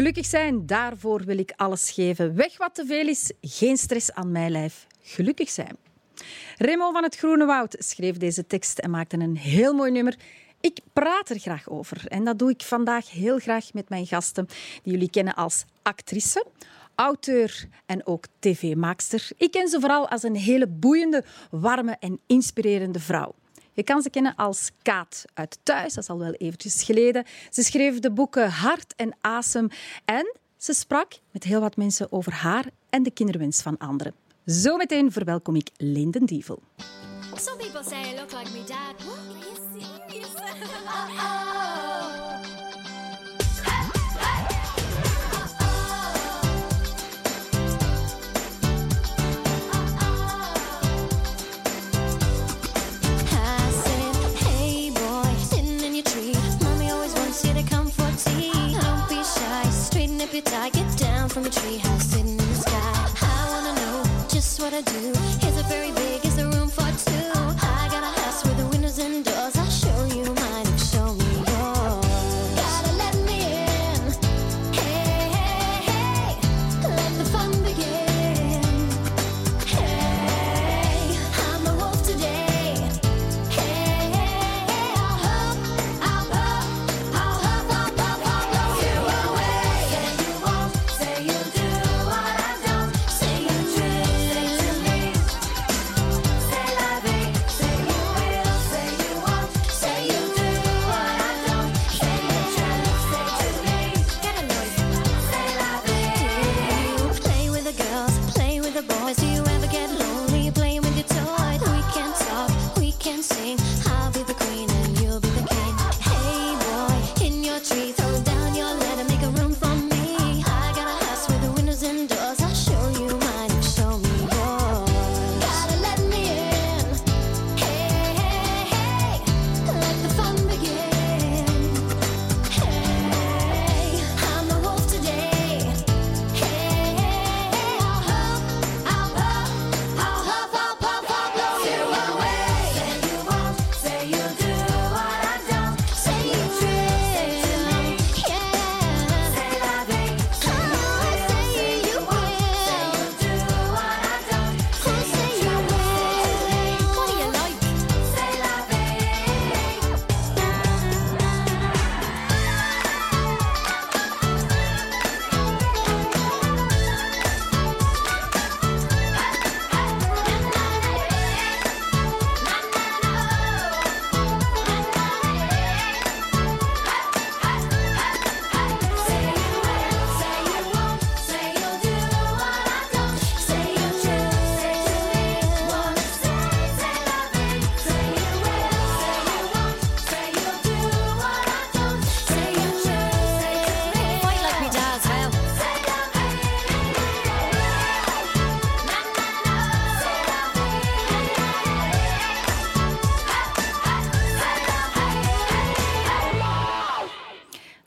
Gelukkig zijn, daarvoor wil ik alles geven. Weg wat te veel is, geen stress aan mijn lijf. Gelukkig zijn. Remo van het Groene Woud schreef deze tekst en maakte een heel mooi nummer. Ik praat er graag over en dat doe ik vandaag heel graag met mijn gasten, die jullie kennen als actrice, auteur en ook tv-maakster. Ik ken ze vooral als een hele boeiende, warme en inspirerende vrouw. Je kan ze kennen als Kaat uit Thuis, dat is al wel eventjes geleden. Ze schreef de boeken Hart en Asem en ze sprak met heel wat mensen over haar en de kinderwens van anderen. Zometeen verwelkom ik Linden Dievel. Some people say I look like me dad. What? Are you serious? I from a tree house sitting in the sky. I wanna know just what I do. Is it very big?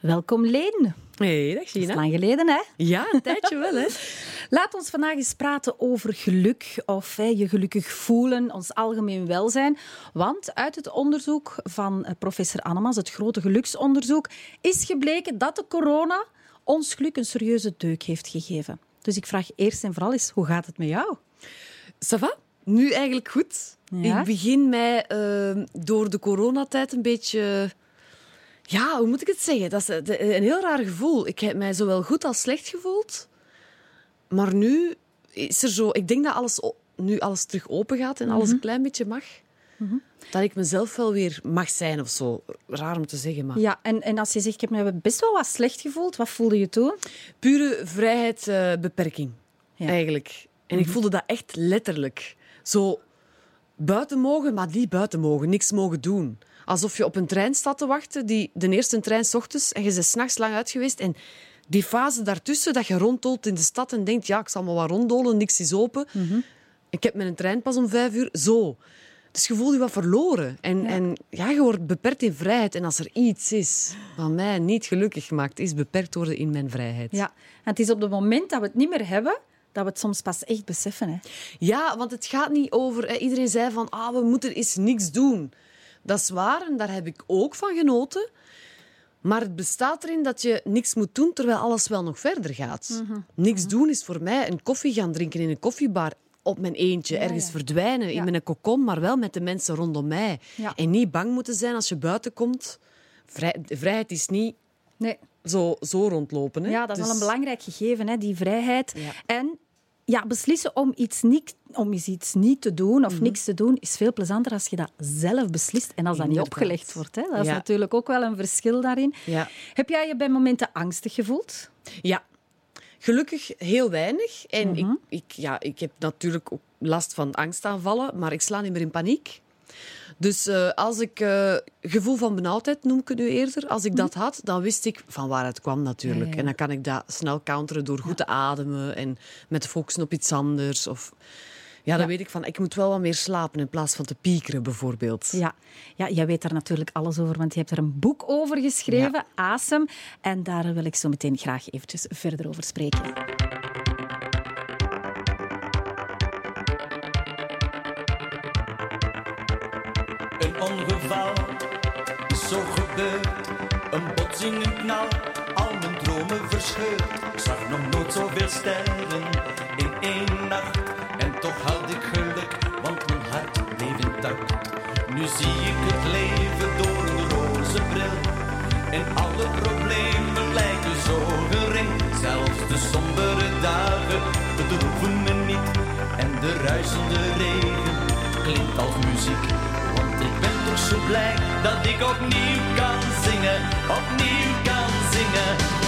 Welkom Leen. Hey, dag Dat is Gina. lang geleden, hè? Ja, een tijdje wel, hè. Laat ons vandaag eens praten over geluk of hè, je gelukkig voelen, ons algemeen welzijn. Want uit het onderzoek van eh, professor Annemans, het grote geluksonderzoek, is gebleken dat de corona ons geluk een serieuze deuk heeft gegeven. Dus ik vraag eerst en vooral eens, hoe gaat het met jou? Ça va? Nu eigenlijk goed. Ja? Ik begin mij eh, door de coronatijd een beetje... Ja, hoe moet ik het zeggen? Dat is eh, een heel raar gevoel. Ik heb mij zowel goed als slecht gevoeld. Maar nu is er zo... Ik denk dat alles, nu alles terug open gaat en alles een klein beetje mag. Dat ik mezelf wel weer mag zijn of zo. Raar om te zeggen, maar... Ja, en, en als je zegt, ik heb me best wel wat slecht gevoeld, wat voelde je toen? pure vrijheidsbeperking, Ja. eigenlijk. En ik voelde dat echt letterlijk. Zo buiten mogen, maar niet buiten mogen. Niks mogen doen. Alsof je op een trein staat te wachten, die, de eerste trein 's ochtends, en je bent s'nachts lang uit geweest. En die fase daartussen, dat je ronddolt in de stad en denkt, ja, ik zal maar wat ronddolen, niks is open. Ik heb mijn trein pas om vijf uur. Zo. Dus je voelt je wat verloren. En ja. en ja, je wordt beperkt in vrijheid. En als er iets is wat mij niet gelukkig maakt, is beperkt worden in mijn vrijheid. Ja, en het is op het moment dat we het niet meer hebben, dat we het soms pas echt beseffen. Hè. Ja, want het gaat niet over... hè, Iedereen zei van, ah, we moeten eens niks doen. Dat is waar en daar heb ik ook van genoten. Maar het bestaat erin dat je niks moet doen terwijl alles wel nog verder gaat. Mhm. Niks doen is voor mij een koffie gaan drinken in een koffiebar op mijn eentje, ergens ja. verdwijnen Ja. in mijn kokon, maar wel met de mensen rondom mij. En niet bang moeten zijn als je buiten komt. Vrij- vrijheid is niet Nee. zo, zo rondlopen. Hè? Ja, dat is Dus- wel een belangrijk gegeven, hè, die vrijheid. En ja, beslissen om iets niet, om iets niet te doen Mhm. of niks te doen, is veel plezanter als je dat zelf beslist en als dat niet opgelegd wordt. Hè. Dat is natuurlijk ook wel een verschil daarin. Ja. Heb jij je bij momenten angstig gevoeld? Ja, gelukkig heel weinig. En Mhm. ik, ik, ja, ik heb natuurlijk ook last van angstaanvallen, maar ik sla niet meer in paniek. Dus eh, als ik eh, gevoel van benauwdheid, noem ik het nu eerder, als ik dat had, dan wist ik van waar het kwam natuurlijk. Mhm. Ja, ja, ja. En dan kan ik dat snel counteren door goed te ademen en met te focussen op iets anders. Of, ja, dan Ja. weet ik van, ik moet wel wat meer slapen in plaats van te piekeren bijvoorbeeld. Ja. ja, jij weet daar natuurlijk alles over, want je hebt er een boek over geschreven, Asem. En daar wil ik zo meteen graag eventjes verder over spreken. Ongeval zo gebeurd. Een botsing, een knal, al mijn dromen verscheurd. Ik zag nog nooit zoveel sterren in één nacht. En toch had ik geluk, want mijn hart bleef intact. Nu zie ik het leven door een roze bril. En alle problemen lijken zo gering. Zelfs de sombere dagen bedroeven me niet. En de ruisende regen klinkt als muziek. Zo blij dat ik opnieuw kan zingen. Opnieuw kan zingen.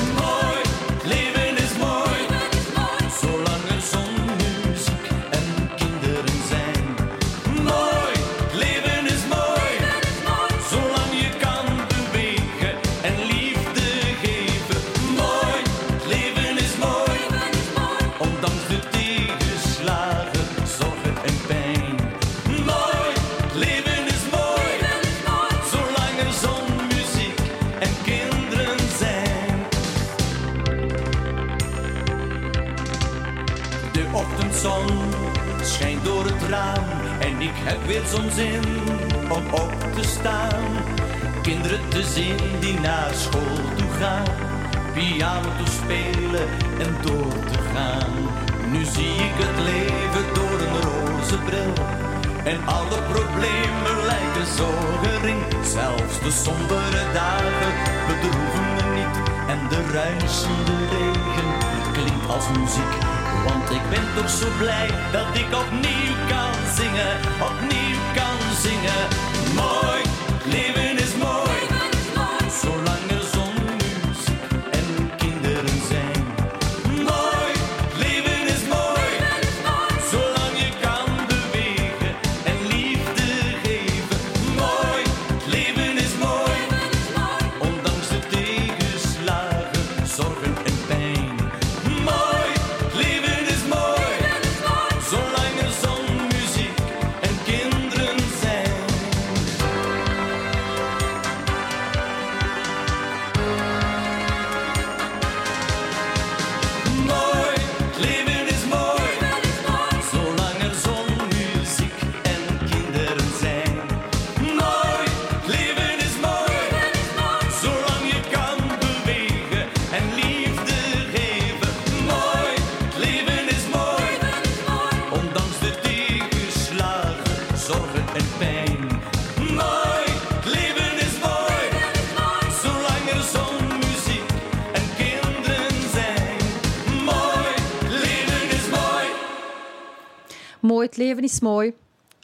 Mooi, het leven is mooi.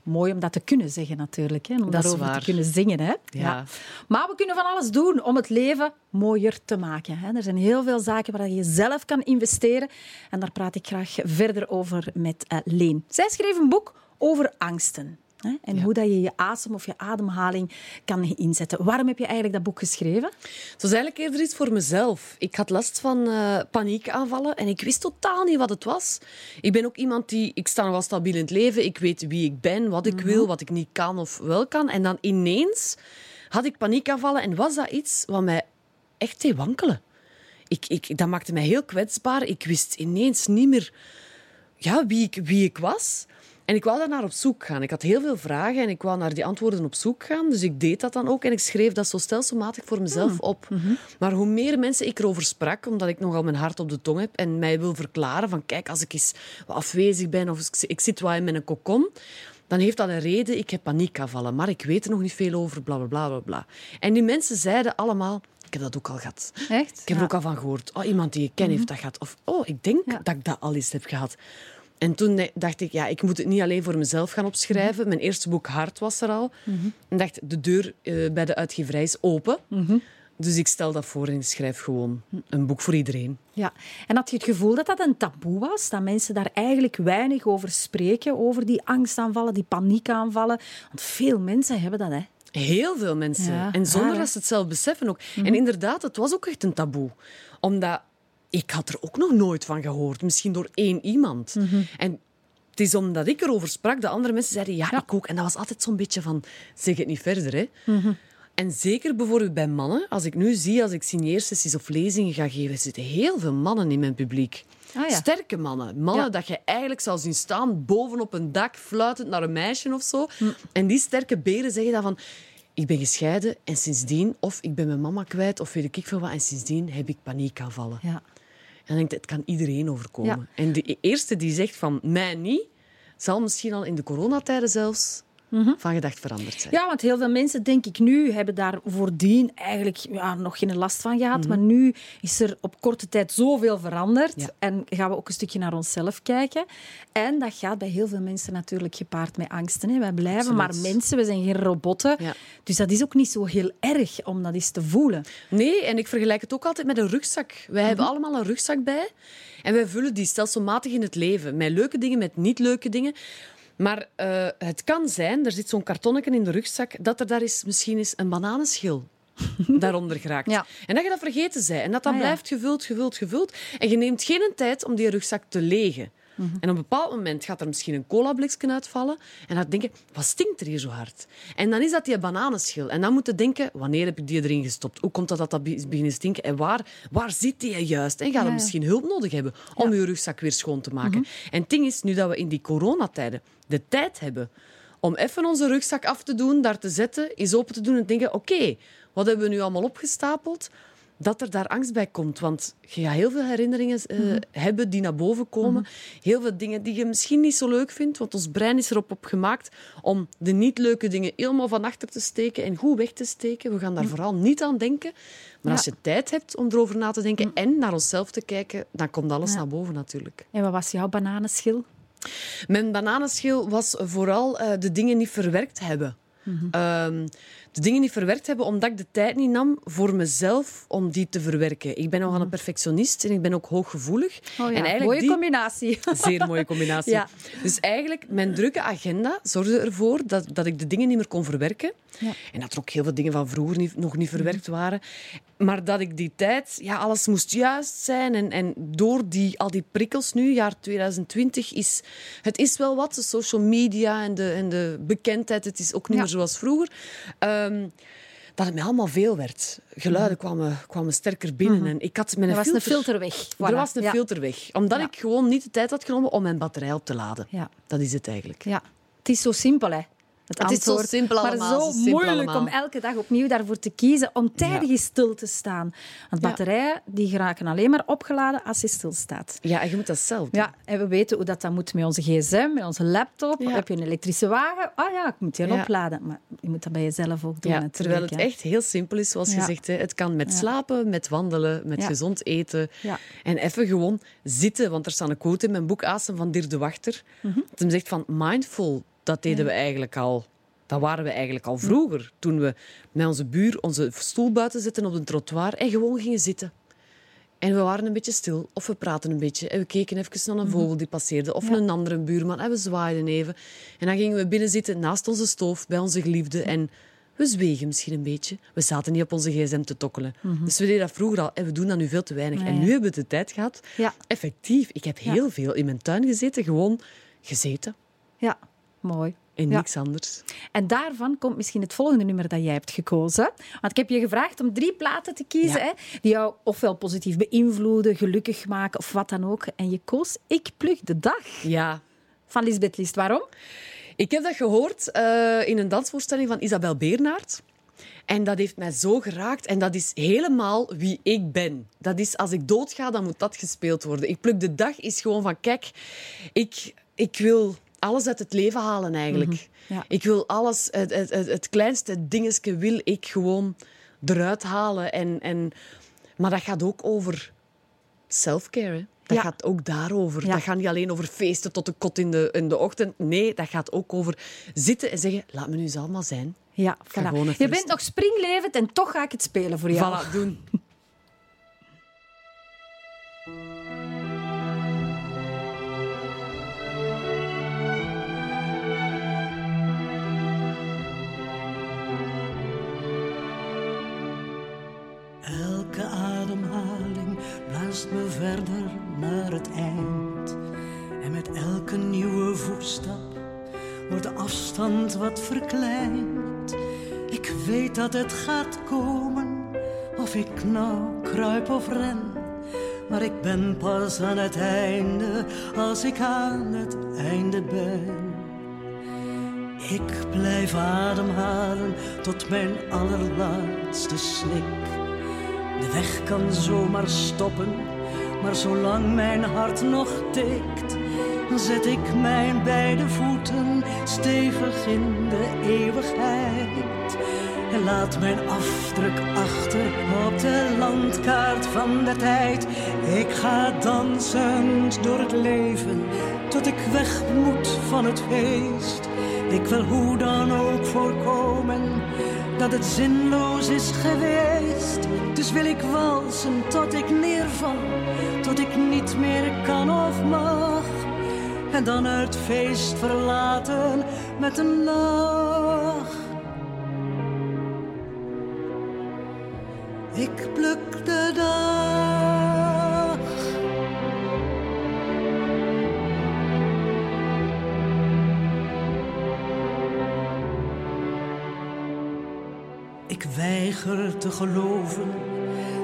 Mooi om dat te kunnen zeggen natuurlijk. Hè? Om Dat daarover te kunnen zingen. Hè? Ja. Maar we kunnen van alles doen om het leven mooier te maken. Hè? Er zijn heel veel zaken waar je zelf kan investeren. En daar praat ik graag verder over met eh, Leen. Zij schreef een boek over angsten. Hè? En hoe dat je je asem of je ademhaling kan inzetten. Waarom heb je eigenlijk dat boek geschreven? Het was eigenlijk eerder iets voor mezelf. Ik had last van eh, paniekaanvallen en ik wist totaal niet wat het was. Ik ben ook iemand die... Ik sta nog wel stabiel in het leven. Ik weet wie ik ben, wat ik wil, wat ik niet kan of wel kan. En dan ineens had ik paniekaanvallen en was dat iets wat mij echt deed wankelen. Ik, ik, dat maakte mij heel kwetsbaar. Ik wist ineens niet meer ja, wie, ik, wie ik was. En ik wou daar naar op zoek gaan. Ik had heel veel vragen en ik wou naar die antwoorden op zoek gaan. Dus ik deed dat dan ook en ik schreef dat zo stelselmatig voor mezelf op. Maar hoe meer mensen ik erover sprak, omdat ik nogal mijn hart op de tong heb en mij wil verklaren van kijk, als ik eens afwezig ben of ik, ik zit wat in mijn kokon, dan heeft dat een reden. Ik heb paniekaanvallen, maar ik weet er nog niet veel over, bla bla bla bla, bla. En die mensen zeiden allemaal, ik heb dat ook al gehad. Echt? Ik heb er ook al van gehoord. Oh, iemand die ik ken heeft dat gehad. Of, oh, ik denk Ja. dat ik dat al eens heb gehad. En toen dacht ik, ja, ik moet het niet alleen voor mezelf gaan opschrijven. Mijn eerste boek Hart was er al. En dacht, de deur eh, bij de uitgeverij is open. Dus ik stel dat voor en ik schrijf gewoon een boek voor iedereen. Ja. En had je het gevoel dat dat een taboe was? Dat mensen daar eigenlijk weinig over spreken, over die angstaanvallen, die paniekaanvallen? Want veel mensen hebben dat, hè? Heel veel mensen. Ja, en zonder raar, dat ze het zelf beseffen ook. En inderdaad, het was ook echt een taboe. Omdat ik had er ook nog nooit van gehoord. Misschien door één iemand. En het is omdat ik erover sprak, dat andere mensen zeiden, ja, ik ook. En dat was altijd zo'n beetje van, zeg het niet verder, hè. En zeker bijvoorbeeld bij mannen. Als ik nu zie, als ik signeersessies of lezingen ga geven, zitten heel veel mannen in mijn publiek. Ah, ja. Sterke mannen. Mannen Ja. dat je eigenlijk zou zien staan bovenop een dak, fluitend naar een meisje of zo. Hm. En die sterke beren zeggen dan van... Ik ben gescheiden en sindsdien... Of ik ben mijn mama kwijt, of weet ik veel wat. En sindsdien heb ik paniekaanvallen. Ja. En dan denk ik, het kan iedereen overkomen. Ja. En de eerste die zegt van mij niet, zal misschien al in de coronatijden zelfs van gedacht veranderd zijn. Ja, want heel veel mensen, denk ik nu, hebben daar voordien eigenlijk ja, nog geen last van gehad. Maar nu is er op korte tijd zoveel veranderd. Ja. En gaan we ook een stukje naar onszelf kijken. En dat gaat bij heel veel mensen natuurlijk gepaard met angsten. Hè. Wij blijven maar mensen, we zijn geen robotten. Ja. Dus dat is ook niet zo heel erg om dat eens te voelen. Nee, en ik vergelijk het ook altijd met een rugzak. Wij hebben allemaal een rugzak bij. En wij vullen die stelselmatig in het leven. Met leuke dingen, met niet leuke dingen. Maar eh, het kan zijn, er zit zo'n kartonnetje in de rugzak, dat er daar is, misschien is een bananenschil daaronder geraakt. Ja. En dat je dat vergeten bent. En dat dat Ah, ja. blijft gevuld, gevuld, gevuld. En je neemt geen tijd om die rugzak te legen. En op een bepaald moment gaat er misschien een colablikje uitvallen. En dan denk je, wat stinkt er hier zo hard? En dan is dat die bananenschil. En dan moet je denken, wanneer heb ik die erin gestopt? Hoe komt dat dat dat is beginnen stinken? En waar, waar zit die juist? En ga je Ja. misschien hulp nodig hebben om je rugzak weer schoon te maken? Mhm. En het ding is, nu dat we in die coronatijden de tijd hebben om even onze rugzak af te doen, daar te zetten, eens open te doen en te denken, oké, wat hebben we nu allemaal opgestapeld? Dat er daar angst bij komt. Want je gaat heel veel herinneringen eh, Mhm. hebben die naar boven komen. Heel veel dingen die je misschien niet zo leuk vindt. Want ons brein is erop op gemaakt om de niet leuke dingen helemaal van achter te steken en goed weg te steken. We gaan daar vooral niet aan denken. Maar als je tijd hebt om erover na te denken en naar onszelf te kijken, dan komt alles naar boven natuurlijk. En wat was jouw bananenschil? Mijn bananenschil was vooral eh, de dingen niet verwerkt hebben. Ehm, de dingen niet verwerkt hebben omdat ik de tijd niet nam voor mezelf om die te verwerken. Ik ben nogal een perfectionist en ik ben ook hooggevoelig. Oh ja, en eigenlijk mooie die... combinatie. Zeer mooie combinatie. Ja. Dus eigenlijk, mijn drukke agenda zorgde ervoor dat, dat ik de dingen niet meer kon verwerken. Ja. En dat er ook heel veel dingen van vroeger niet, nog niet verwerkt waren. Maar dat ik die tijd, ja, alles moest juist zijn. En, en door die, al die prikkels nu, jaar 2020, is het is wel wat. De social media en de, en de bekendheid, het is ook niet Ja. meer zoals vroeger. Ehm, dat het mij allemaal veel werd. Geluiden kwamen, kwamen sterker binnen. En ik had mijn Er was een filter... filter weg. Er was een Ja. filter weg. Omdat Ja. ik gewoon niet de tijd had genomen om mijn batterij op te laden. Ja. Dat is het eigenlijk. Ja, het is zo simpel, hè. Het, Het is zo simpel allemaal, Maar zo moeilijk allemaal. om elke dag opnieuw daarvoor te kiezen, om tijdig Ja. stil te staan. Want Ja. batterijen die geraken alleen maar opgeladen als je stilstaat. Ja, en je moet dat zelf doen. Ja, en we weten hoe dat, dan moet met onze gsm, met onze laptop. Ja. Heb je een elektrische wagen? Ah ja, ik moet die Ja. opladen. Maar je moet dat bij jezelf ook doen natuurlijk. terwijl het hè. echt heel simpel is, zoals je zegt. Hè. Het kan met Ja. slapen, met wandelen, met Ja. gezond eten. Ja. En even gewoon zitten. Want er staat een quote in mijn boek Asem van Dirk de Wachter. Mhm. Dat hem zegt van mindful, dat deden we eigenlijk al. Dat waren we eigenlijk al vroeger. Toen we met onze buur onze stoel buiten zetten op de trottoir en gewoon gingen zitten. En we waren een beetje stil, of we praten een beetje. En we keken even naar een vogel die passeerde, of Mhm. Ja. een andere buurman. En we zwaaiden even. En dan gingen we binnen zitten naast onze stoof, bij onze geliefde. En we zwegen misschien een beetje. We zaten niet op onze gsm te tokkelen. Dus we deden dat vroeger al. En we doen dat nu veel te weinig. En nu hebben we de tijd gehad. Ja. Effectief. Ik heb heel veel in mijn tuin gezeten. Gewoon gezeten. Ja, mooi. En Ja. niks anders. En daarvan komt misschien het volgende nummer dat jij hebt gekozen. Want ik heb je gevraagd om drie platen te kiezen Ja. hè, die jou ofwel positief beïnvloeden, gelukkig maken of wat dan ook. En je koos Ik plug de dag. Ja, van Lisbeth List. Waarom? Ik heb dat gehoord eh, in een dansvoorstelling van Isabel Beernaert. En dat heeft mij zo geraakt. En dat is helemaal wie ik ben. Dat is, als ik doodga, dan moet dat gespeeld worden. Ik pluk de dag is gewoon van, kijk, ik, ik wil alles uit het leven halen eigenlijk. ja. Ik wil alles, het, het, het, het kleinste dingetje wil ik gewoon eruit halen. En, en, maar dat gaat ook over self-care. Dat Ja. gaat ook daarover. Ja. Dat gaat niet alleen over feesten tot de kot in de, in de ochtend. Nee, dat gaat ook over zitten en zeggen, laat me nu eens allemaal zijn. Ja, voilà. Je bent nog springlevend en toch ga ik het spelen voor jou. Voilà, doen. Verder naar het eind. En met elke nieuwe voetstap wordt de afstand wat verkleind. Ik weet dat het gaat komen, of ik nou kruip of ren. Maar ik ben pas aan het einde, als ik aan het einde ben. Ik blijf ademhalen tot mijn allerlaatste snik. De weg kan zomaar stoppen, maar zolang mijn hart nog tikt, zet ik mijn beide voeten stevig in de eeuwigheid. En laat mijn afdruk achter op de landkaart van de tijd. Ik ga dansend door het leven tot ik weg moet van het feest. Ik wil hoe dan ook voorkomen dat het zinloos is geweest. Dus wil ik walsen tot ik neerval, meer kan of mag. En dan het feest verlaten met een lach. Ik pluk de dag. Ik weiger te geloven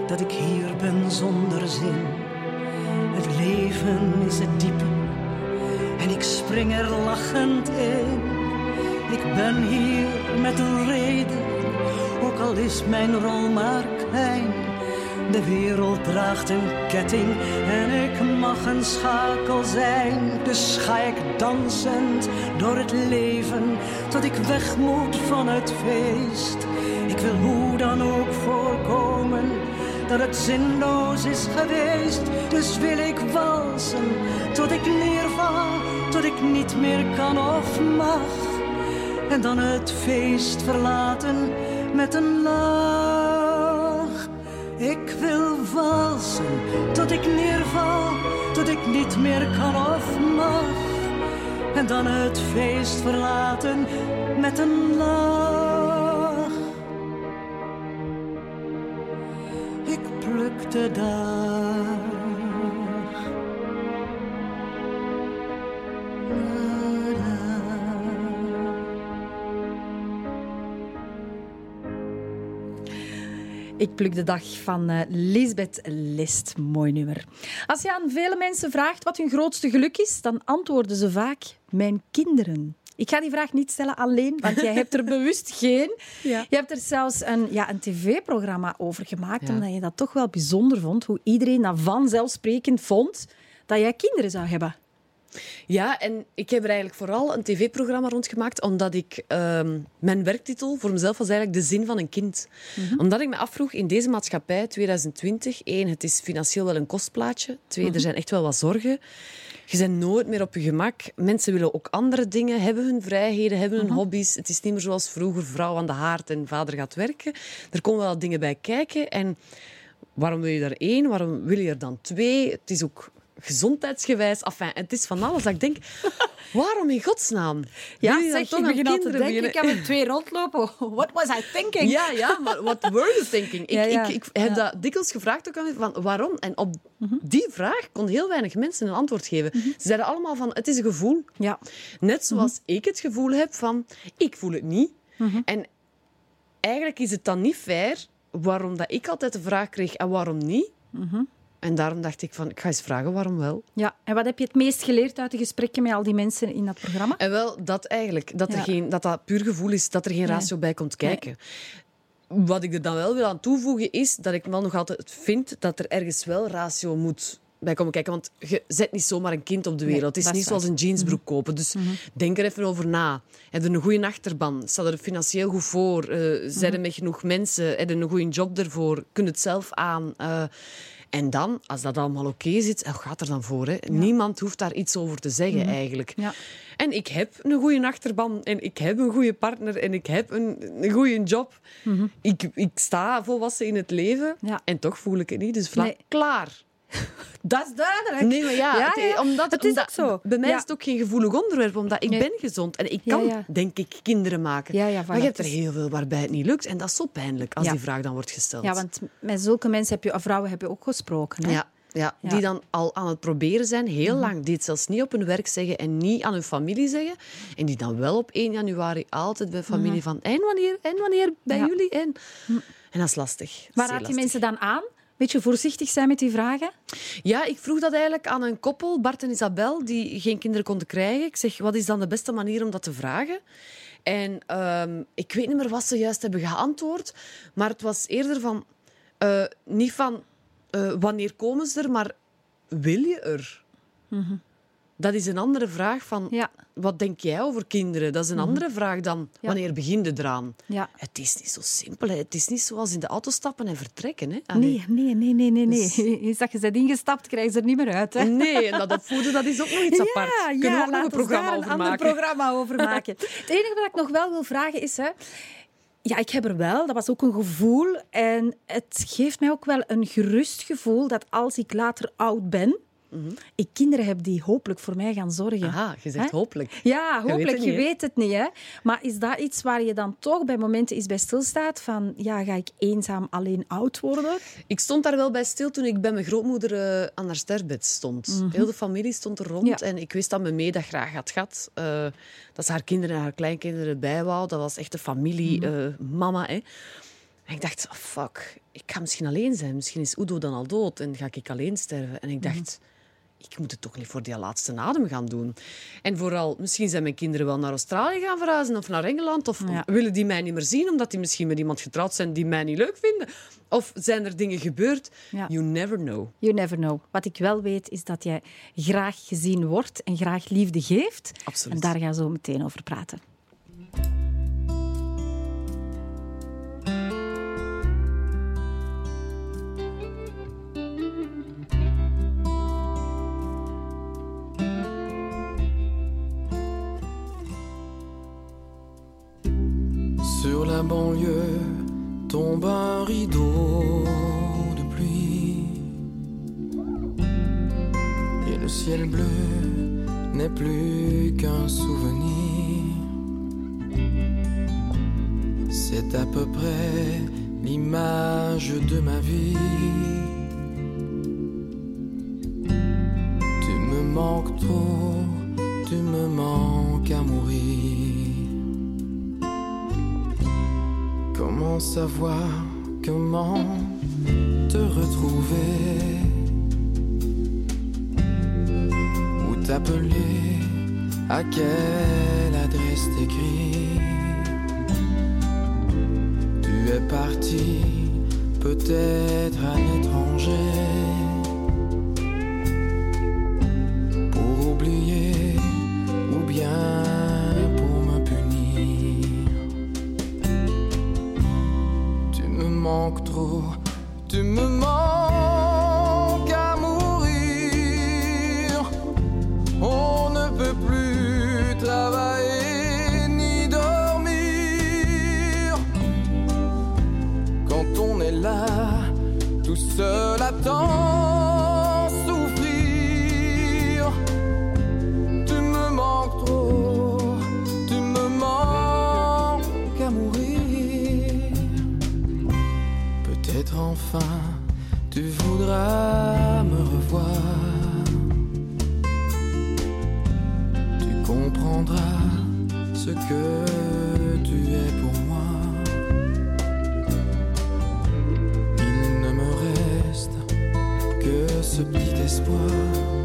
dat ik hier ben zonder zin. Het leven is het diepe en ik spring er lachend in. Ik ben hier met een reden, ook al is mijn rol maar klein. De wereld draagt een ketting en ik mag een schakel zijn. Dus ga ik dansend door het leven tot ik weg moet van het feest. Ik wil hoe dan ook voorkomen dat het zinloos is geweest. Dus wil ik walsen tot ik neerval, tot ik niet meer kan of mag. En dan het feest verlaten met een lach. Ik wil walsen tot ik neerval, tot ik niet meer kan of mag. En dan het feest verlaten met een lach. De dag. Ik pluk de dag van eh, Lisbeth List. Mooi nummer. Als je aan vele mensen vraagt wat hun grootste geluk is, dan antwoorden ze vaak mijn kinderen. Ik ga die vraag niet stellen alleen, want jij hebt er bewust geen. Ja. Je hebt er zelfs een, ja, een tv-programma over gemaakt, Ja. omdat je dat toch wel bijzonder vond, hoe iedereen dat vanzelfsprekend vond dat jij kinderen zou hebben. Ja, en ik heb er eigenlijk vooral een tv-programma rondgemaakt, omdat ik... ehm, mijn werktitel voor mezelf was eigenlijk de zin van een kind. Omdat ik me afvroeg, in deze maatschappij, 2020, één, het is financieel wel een kostplaatje. Twee, er zijn echt wel wat zorgen. Je bent nooit meer op je gemak. Mensen willen ook andere dingen, hebben hun vrijheden, hebben hun hobby's. Het is niet meer zoals vroeger, vrouw aan de haard en vader gaat werken. Er komen wel dingen bij kijken. En waarom wil je er één? Waarom wil je er dan twee? Het is ook gezondheidsgewijs. Enfin, het is van alles dat ik denk, waarom in godsnaam? Je dan toch aan kinderen beginnen? heb er twee rondlopen. What was I thinking? Ja, ja, maar what were you thinking? Ik, Ja, ja. ik, ik heb Ja. dat dikwijls gevraagd ook aan van waarom? En op die vraag kon heel weinig mensen een antwoord geven. Ze zeiden allemaal van, het is een gevoel. Ja. Net zoals ik het gevoel heb van, ik voel het niet. En eigenlijk is het dan niet fair waarom dat ik altijd de vraag kreeg, en waarom niet? En daarom dacht ik van, ik ga eens vragen waarom wel. Ja, en wat heb je het meest geleerd uit de gesprekken met al die mensen in dat programma? En wel, dat eigenlijk. Dat, er Ja. geen, dat dat puur gevoel is, dat er geen Nee. ratio bij komt kijken. Wat ik er dan wel wil aan toevoegen, is dat ik wel nog altijd vind dat er ergens wel ratio moet bij komen kijken. Want je zet niet zomaar een kind op de Nee, wereld. het is niet zoals een jeansbroek kopen. Dus denk er even over na. Heb je een goede achterban? Staat er financieel goed voor? Eh zijn er met genoeg mensen? Heb je een goede job ervoor? Kun je het zelf aan? Eh, en dan, als dat allemaal oké zit, hoe gaat er dan voor? Hè? Niemand hoeft daar iets over te zeggen, eigenlijk. Ja. En ik heb een goede achterban en ik heb een goede partner en ik heb een, een goede job. ik, ik sta volwassen in het leven Ja. en toch voel ik het niet. Dus vla, Nee. klaar. Dat is duidelijk. Nee, maar ja, Ja, het, ja. omdat, Het is omdat- ook zo. Bij mij Ja. is het ook geen gevoelig onderwerp, omdat ik Nee. ben gezond en ik kan, denk ik, kinderen maken. Maar je hebt er is- heel veel waarbij het niet lukt en dat is zo pijnlijk als die vraag dan wordt gesteld. Ja, want met zulke mensen heb je, vrouwen heb je ook gesproken. Hè? Ja, ja. Mhm. die dan al aan het proberen zijn, heel lang, die het zelfs niet op hun werk zeggen en niet aan hun familie zeggen. En die dan wel op 1 januari altijd bij familie van en wanneer, en wanneer bij Mhm. Jullie? En, en dat is lastig. Waar raad je lastig. mensen dan aan? Beetje voorzichtig zijn met die vragen? Ja, ik vroeg dat eigenlijk aan een koppel, Bart en Isabel, die geen kinderen konden krijgen. Ik zeg, wat is dan de beste manier om dat te vragen? En ehm, ik weet niet meer wat ze juist hebben geantwoord, maar het was eerder van, eh, niet van eh, wanneer komen ze er, maar wil je er? Dat is een andere vraag van, Mhm. Ja. Mhm. wat denk jij over kinderen? Dat is een andere vraag dan, Ja. wanneer begin je eraan? Ja. Het is niet zo simpel. Hè. Het is niet zoals in de auto stappen en vertrekken. Hè. Allee. Nee, nee, nee, nee, nee. nee. Dus- Eens dat je bent ingestapt, krijgen ze er niet meer uit. Hè? Nee, en dat opvoeden, dat is ook nog iets apart. Kunnen we ook nog een programma over een maken? programma over maken. Het enige wat ik nog wel wil vragen is... Hè, ja, ik heb er wel. Dat was ook een gevoel. En het geeft mij ook wel een gerust gevoel dat als ik later oud ben, ik kinderen heb die hopelijk voor mij gaan zorgen. Mhm. Aha, je zegt hopelijk. Ja, hopelijk. Je niet, weet het niet. Hè? Maar is dat iets waar je dan toch bij momenten eens bij stilstaat? Van, ja, ga ik eenzaam alleen oud worden? Ik stond daar wel bij stil toen ik bij mijn grootmoeder eh, aan haar sterfbed stond. Heel de familie stond er rond Mhm. Ja. en ik wist dat mijn mee dat graag had gehad. eh, dat ze haar kinderen en haar kleinkinderen erbij wou. Dat was echt een familie, Mhm. eh, mama. Hè. En ik dacht, oh, fuck, ik ga misschien alleen zijn. Misschien is Udo dan al dood en ga ik alleen sterven. En ik Mhm. dacht... Ik moet het toch niet voor die laatste adem gaan doen. En vooral, misschien zijn mijn kinderen wel naar Australië gaan verhuizen of naar Engeland. Of Ja. willen die mij niet meer zien omdat die misschien met iemand getrouwd zijn die mij niet leuk vinden. Of zijn er dingen gebeurd? Ja. You never know. You never know. Wat ik wel weet, is dat jij graag gezien wordt en graag liefde geeft. Absoluut. En daar gaan we zo meteen over praten. Sur la banlieue tombe un rideau de pluie. Et le ciel bleu n'est plus qu'un souvenir. C'est à peu près l'image de ma vie. Tu me manques trop, tu me manques à mourir. Comment savoir comment te retrouver? Où t'appeler? À quelle adresse t'écrire? Tu es parti peut-être à l'étranger ce petit espoir.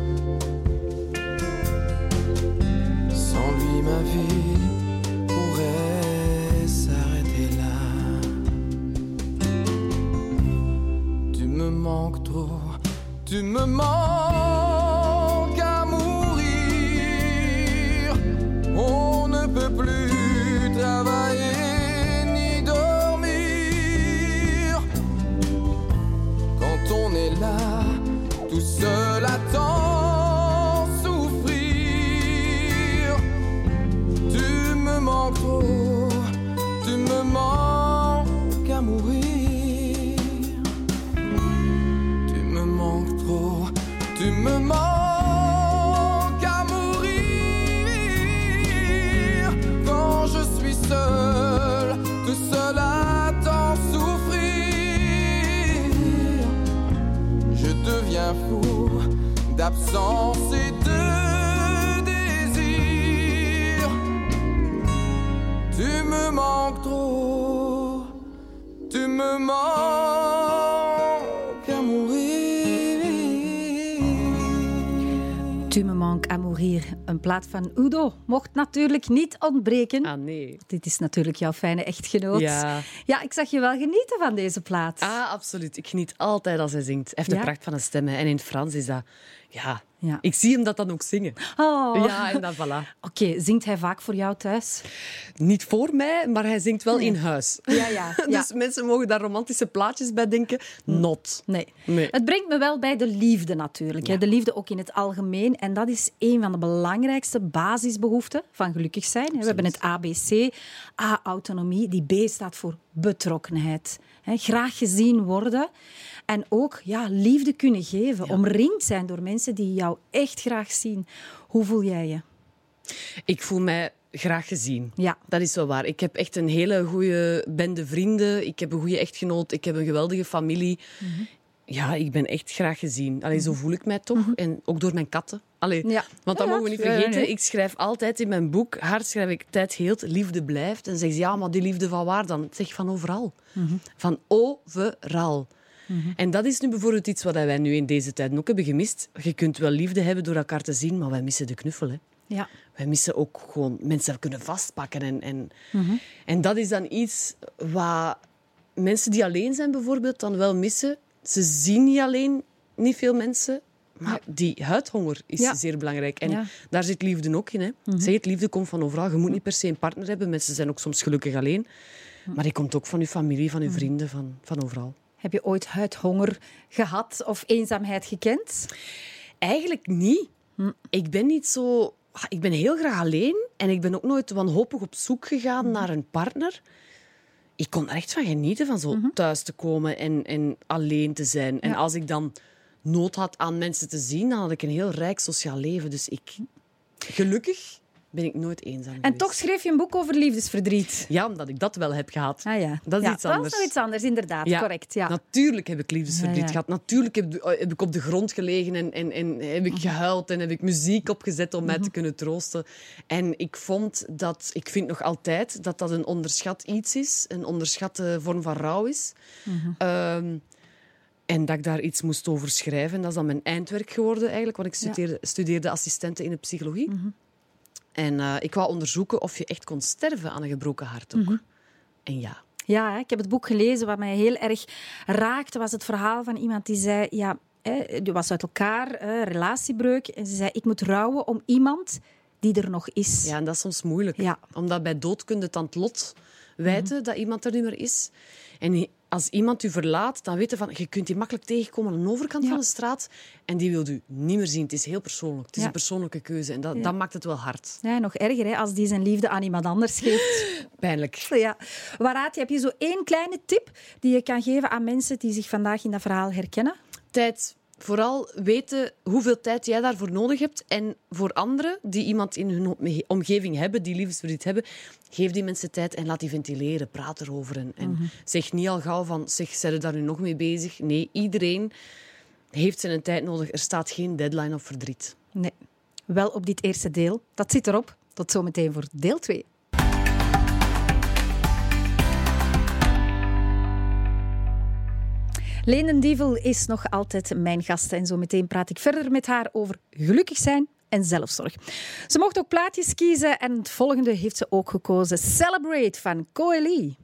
Plaat van Udo mocht natuurlijk niet ontbreken. Ah, nee. Dit is natuurlijk jouw fijne echtgenoot. Ja. Ja, ik zag je wel genieten van deze plaat. Ah, absoluut. Ik geniet altijd als hij zingt. Hij heeft Ja? de pracht van een stem. hè. En in het Frans is dat... Ja, Ja. ik zie hem dat dan ook zingen. Oh. Ja, en dan voilà. Oké, zingt hij vaak voor jou thuis? Niet voor mij, maar hij zingt wel in huis. Ja, ja. ja. Dus mensen mogen daar romantische plaatjes bij denken. Not. Nee. Nee. Het brengt me wel bij de liefde natuurlijk. hè. De liefde ook in het algemeen. En dat is een van de belangrijkste basisbehoeften van gelukkig zijn. We hebben het ABC. A, autonomie. Die B staat voor betrokkenheid. Graag gezien worden. En ook ja, liefde kunnen geven. Omringd zijn door mensen die jou echt graag zien. Hoe voel jij je? Ik voel mij graag gezien. Ja. Dat is wel waar. Ik heb echt een hele goede bende vrienden. Ik heb een goede echtgenoot. Ik heb een geweldige familie. Mhm. Ja, ik ben echt graag gezien. Allee, zo voel ik mij toch. En ook door mijn katten. Allee, Ja. Want dat Ja, mogen we niet vergeten. Ik schrijf altijd in mijn boek, hard schrijf ik, tijd heelt, liefde blijft. En zeg ze, ja, maar die liefde van waar dan? Ik zeg van overal. Mhm. Van overal. En dat is nu bijvoorbeeld iets wat wij nu in deze tijd ook hebben gemist. Je kunt wel liefde hebben door elkaar te zien, maar wij missen de knuffel. Hè. Ja. Wij missen ook gewoon mensen kunnen vastpakken. En, en, en dat is dan iets wat mensen die alleen zijn bijvoorbeeld dan wel missen. Ze zien niet alleen niet veel mensen, maar die huidhonger is Ja. zeer belangrijk. En Ja. daar zit liefde ook in. Hè. Zeg het, liefde komt van overal. Je moet niet per se een partner hebben. Mensen zijn ook soms gelukkig alleen. Maar die komt ook van je familie, van je vrienden, van, van overal. Heb je ooit huidhonger gehad of eenzaamheid gekend? Eigenlijk niet. Hm. Ik ben niet zo... Ik ben heel graag alleen en ik ben ook nooit wanhopig op zoek gegaan Hm. naar een partner. Ik kon er echt van genieten van zo thuis te komen en, en alleen te zijn. En Mhm. Als ik dan nood had aan mensen te zien, dan had ik een heel rijk sociaal leven. Dus ik... Gelukkig ben ik nooit eenzaam En geweest. toch schreef je een boek over liefdesverdriet. Ja, omdat ik dat wel heb gehad. Ah ja, Dat is Ja, iets Dat anders. is nog iets anders, inderdaad. Correct, ja. Natuurlijk heb ik liefdesverdriet gehad. Natuurlijk heb, heb ik op de grond gelegen en, en, en heb Mhm. ik gehuild en heb ik muziek opgezet om mij te kunnen troosten. En ik vond dat, ik vind nog altijd dat dat een onderschat iets is, een onderschatte vorm van rouw is. Mhm. Ehm, en dat ik daar iets moest over schrijven. Dat is dan mijn eindwerk geworden eigenlijk, want ik studeerde, studeerde assistenten in de psychologie. Mhm. En eh, ik wou onderzoeken of je echt kon sterven aan een gebroken hart ook. Mhm. En ja. Ja, ik heb het boek gelezen. Wat mij heel erg raakte, was het verhaal van iemand die zei... Ja, die was uit elkaar, hè, relatiebreuk. En ze zei, ik moet rouwen om iemand die er nog is. Ja, en dat is soms moeilijk. Ja. Omdat bij dood kun je het aan het lot wijten dat iemand er niet meer is. En als iemand u verlaat, dan weet je van, je kunt die makkelijk tegenkomen aan de overkant Ja. van de straat en die wil u niet meer zien. Het is heel persoonlijk. Het is Ja. een persoonlijke keuze en dat, Ja. dat maakt het wel hard. Ja, nog erger, hè, als die zijn liefde aan iemand anders geeft. Pijnlijk. ja. Waaruit heb je zo één kleine tip die je kan geven aan mensen die zich vandaag in dat verhaal herkennen? Tijd. Vooral weten hoeveel tijd jij daarvoor nodig hebt. En voor anderen die iemand in hun om- omgeving hebben, die liefdesverdriet hebben, geef die mensen tijd en laat die ventileren. Praat erover. En, en zeg niet al gauw van, zeg, zijn er daar nu nog mee bezig? Nee, iedereen heeft zijn tijd nodig. Er staat geen deadline op verdriet. Nee, wel op dit eerste deel. Dat zit erop. Tot zometeen voor deel 2. Lenen Dievel is nog altijd mijn gast en zo meteen praat ik verder met haar over gelukkig zijn en zelfzorg. Ze mocht ook plaatjes kiezen en het volgende heeft ze ook gekozen. Celebrate van Coeli.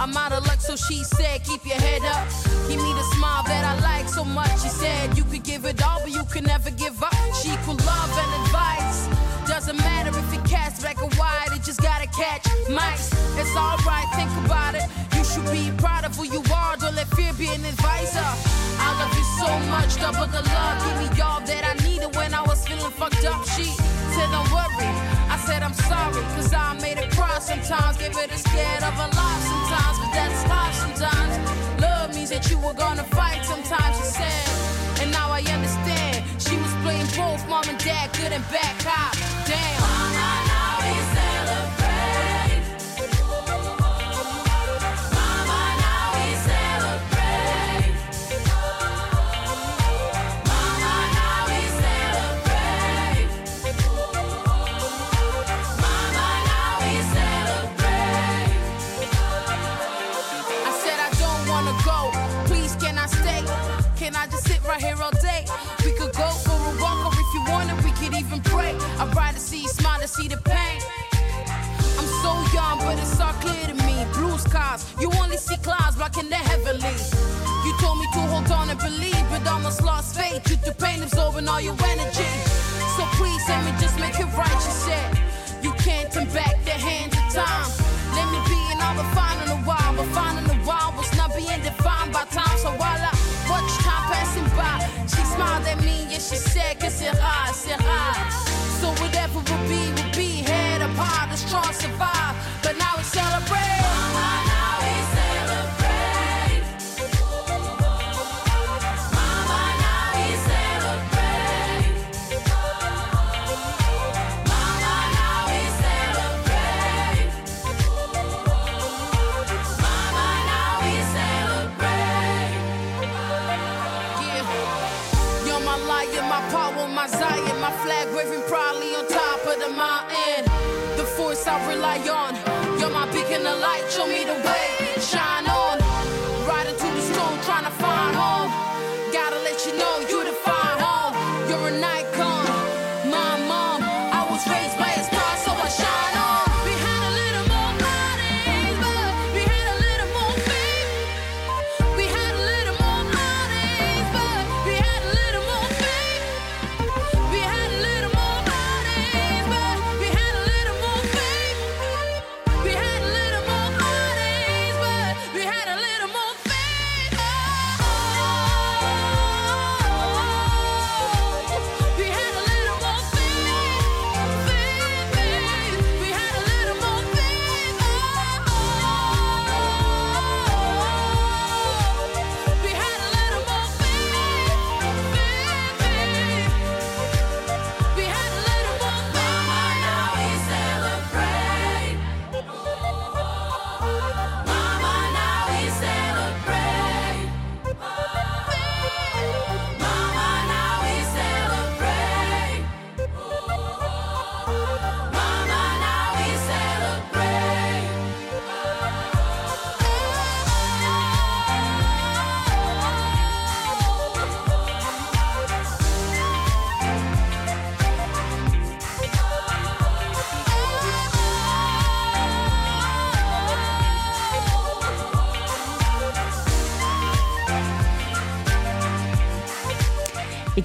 I'm out of luck, so she said, keep your head up. Give me the smile that I like so much. She said, you could give it all, but you can never give up. She could love and advice. Doesn't matter if it cast black or white, it just gotta catch mice. It's alright, think about it. You should be proud of who you are, don't let fear be an advisor. I love you so much, double the love. Give me all that I needed when I was feeling fucked up. She said, don't worry. Said, I'm sorry, cause I made it cry sometimes. Gave it a scared of a lot sometimes, but that's life sometimes. Love means that you were gonna fight sometimes, she said. And now I understand. She was playing both mom and dad, good and bad cop. Damn. I'd rather see you smile than see the pain. I'm so young, but it's all clear to me. Blue skies, you only see clouds blocking the heavenly. You told me to hold on and believe, but almost lost faith due to pain absorbing all your energy. So please let me just make it right, she said. You can't turn back the hands of time. Let me be and I'll be fine in a while, but fine in a while was not being defined by time. So while I watch time passing by, she smiled at me and she said, que c'est rare. So with that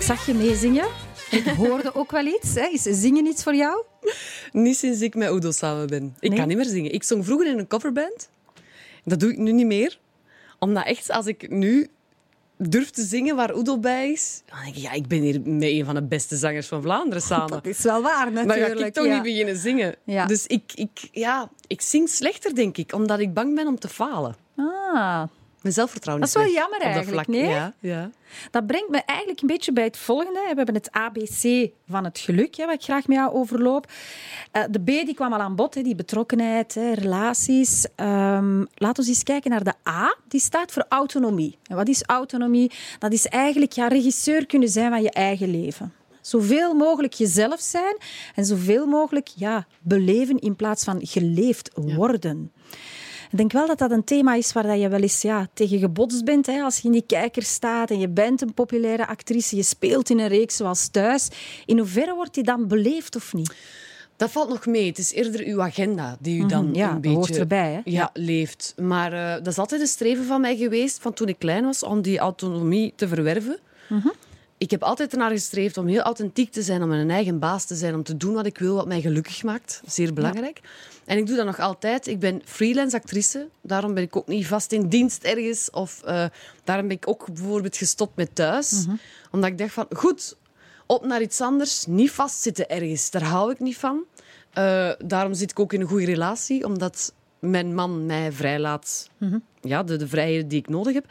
zag je meezingen. Ik hoorde ook wel iets. Hè. Is zingen iets voor jou? Niet sinds ik met Udo samen ben. Ik Nee? kan niet meer zingen. Ik zong vroeger in een coverband. Dat doe ik nu niet meer. Omdat echt, als ik nu durf te zingen waar Udo bij is, dan denk ik, ja, ik ben hier met een van de beste zangers van Vlaanderen samen. Dat is wel waar, natuurlijk. ga ik toch ja. niet beginnen zingen. Ja. Dus ik, ik, ja, ik zing slechter, denk ik, omdat ik bang ben om te falen. Ah, Mijn zelfvertrouwen Dat is wel jammer eigenlijk, nee? Ja, ja. Dat brengt me eigenlijk een beetje bij het volgende. We hebben het ABC van het geluk, hè, wat ik graag met jou overloop. Eh, de B die kwam al aan bod, hè, die betrokkenheid, hè, relaties. Ehm, laten we eens kijken naar de A. Die staat voor autonomie. En wat is autonomie? Dat is eigenlijk ja, regisseur kunnen zijn van je eigen leven. Zoveel mogelijk jezelf zijn en zoveel mogelijk ja, beleven in plaats van geleefd worden. Ik denk wel dat dat een thema is waar dat je wel eens ja, tegen gebotst bent. Hè? Als je in die kijker staat en je bent een populaire actrice, je speelt in een reeks zoals Thuis. In hoeverre wordt die dan beleefd of niet? Dat valt nog mee. Het is eerder uw agenda die u dan Mhm, ja, een beetje hoort erbij, hè? Ja, Ja. leeft. Maar eh, dat is altijd een streven van mij geweest, van toen ik klein was, om die autonomie te verwerven. Mhm. Ik heb altijd ernaar gestreefd om heel authentiek te zijn, om mijn eigen baas te zijn, om te doen wat ik wil, wat mij gelukkig maakt. Zeer belangrijk. En ik doe dat nog altijd. Ik ben freelance actrice. Daarom ben ik ook niet vast in dienst ergens. Of eh, daarom ben ik ook bijvoorbeeld gestopt met thuis. Mhm. Omdat ik dacht van, goed, op naar iets anders. Niet vastzitten ergens. Daar hou ik niet van. Eh, daarom zit ik ook in een goede relatie. Omdat mijn man mij vrijlaat. Mhm. Ja, de, de vrijheden die ik nodig heb.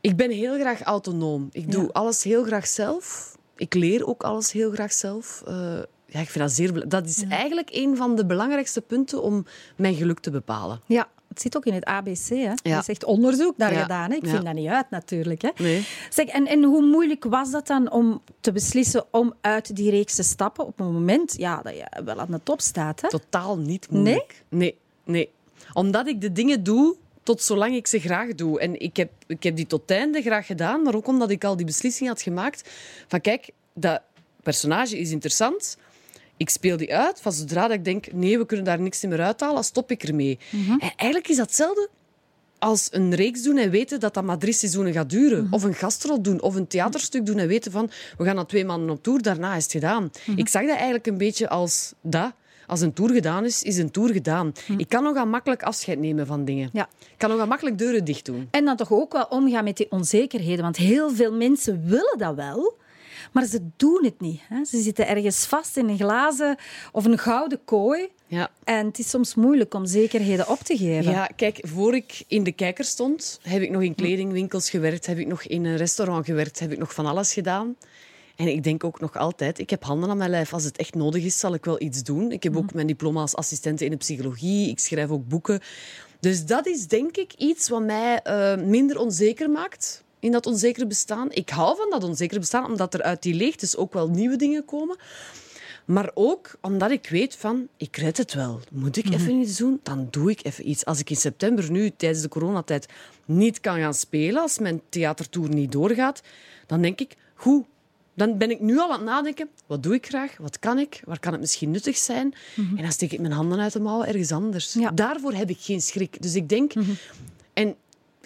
Ik ben heel graag autonoom. Ik doe Ja. alles heel graag zelf. Ik leer ook alles heel graag zelf. Eh, ja, ik vind dat zeer bela- Dat is eigenlijk een van de belangrijkste punten om mijn geluk te bepalen. Ja, het zit ook in het ABC. Hè? Er Ja. is echt onderzoek naar Ja. gedaan. Hè? Ik Ja. vind dat niet uit, natuurlijk. Hè? Nee. Zeg, en, en hoe moeilijk was dat dan om te beslissen om uit die reeks te stappen op een moment ja, dat je wel aan de top staat? Hè? Totaal niet moeilijk. Nee? Nee, Omdat ik de dingen doe tot zolang ik ze graag doe. En ik heb, ik heb die tot het einde graag gedaan, maar ook omdat ik al die beslissing had gemaakt van kijk, dat personage is interessant. Ik speel die uit. Van zodra dat ik denk, nee, we kunnen daar niks meer uithalen, stop ik ermee. En eigenlijk is dat hetzelfde als een reeks doen en weten dat dat maar drie seizoenen gaat duren. Of een gastrol doen, of een theaterstuk doen en weten van we gaan naar twee maanden op tour, daarna is het gedaan. Ik zag dat eigenlijk een beetje als dat. Als een tour gedaan is, is een tour gedaan. Ik kan nog makkelijk afscheid nemen van dingen. Ja. Ik kan nog makkelijk deuren dicht doen. En dan toch ook wel omgaan met die onzekerheden. Want heel veel mensen willen dat wel, maar ze doen het niet. Hè? Ze zitten ergens vast in een glazen of een gouden kooi. Ja. En het is soms moeilijk om zekerheden op te geven. Ja, kijk, voor ik in de kijker stond, heb ik nog in kledingwinkels gewerkt, heb ik nog in een restaurant gewerkt, heb ik nog van alles gedaan. En ik denk ook nog altijd, ik heb handen aan mijn lijf. Als het echt nodig is, zal ik wel iets doen. Ik heb ook mijn diploma als assistente in de psychologie. Ik schrijf ook boeken. Dus dat is denk ik iets wat mij eh, minder onzeker maakt in dat onzekere bestaan. Ik hou van dat onzekere bestaan, omdat er uit die leegtes ook wel nieuwe dingen komen. Maar ook omdat ik weet van, ik red het wel. Moet ik even iets doen? Dan doe ik even iets. Als ik in september nu, tijdens de coronatijd, niet kan gaan spelen, als mijn theatertour niet doorgaat, dan denk ik, goed, dan ben ik nu al aan het nadenken, wat doe ik graag? Wat kan ik? Waar kan het misschien nuttig zijn? En dan steek ik mijn handen uit de mouwen ergens anders. Ja. Daarvoor heb ik geen schrik. Dus ik denk... En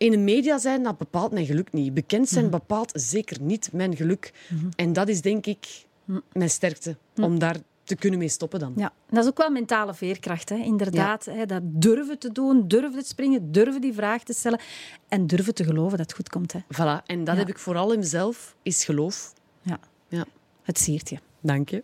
in de media zijn, dat bepaalt mijn geluk niet. Bekend zijn bepaalt zeker niet mijn geluk. En dat is denk ik mijn sterkte, om daar te kunnen mee stoppen dan. Ja, dat is ook wel mentale veerkracht. Hè? Inderdaad, hè? dat durven te doen, durven te springen, durven die vraag te stellen en durven te geloven dat het goed komt. Hè? Voilà. En dat Ja. heb ik vooral in mezelf, is geloof. Ja, Ja. het siert je. Dank je.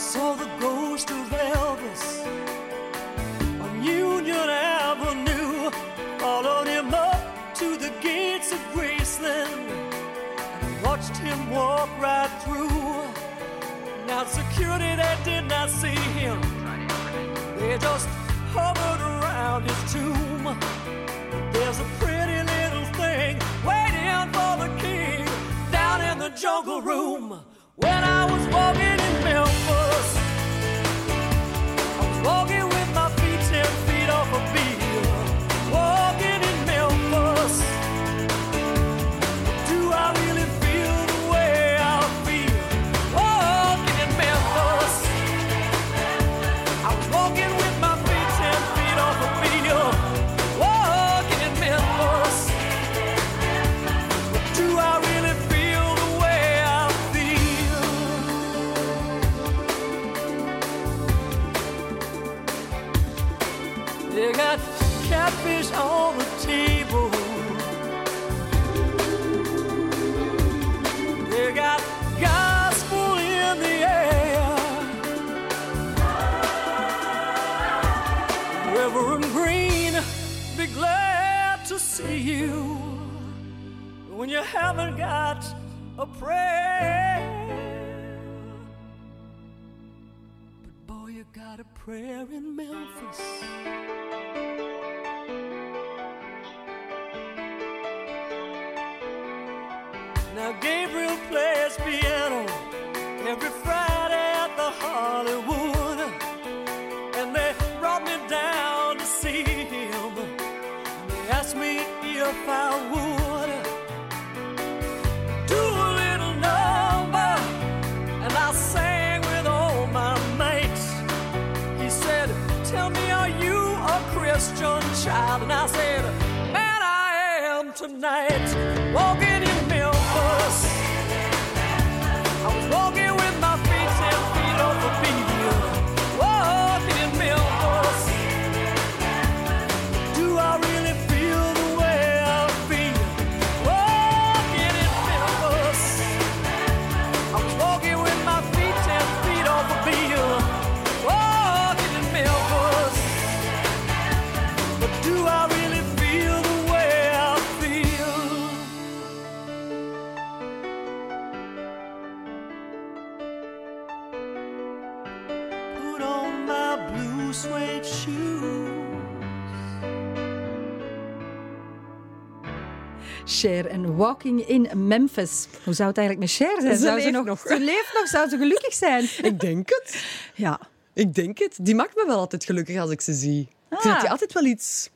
Saw the ghost of Elvis on Union Avenue. Followed him up to the gates of Graceland and watched him walk right through. Now security that did not see him. They just hovered around his tomb. There's a pretty little thing waiting for the king down in the jungle room. Walking in Memphis. I was walking haven't got a prayer. But boy, you got a prayer in Memphis. Now Gabriel plays piano every Friday at the Hollywood, and they brought me down to see him. They asked me if I would Cher en Walking in Memphis. Hoe zou het eigenlijk met Cher zijn? Ze zou leeft nog, nog. Ze leeft nog, zou ze gelukkig zijn? Ik denk het. Ja. Ik denk het. Die maakt me wel altijd gelukkig als ik ze zie. Ik vind dat Ah. die altijd wel iets...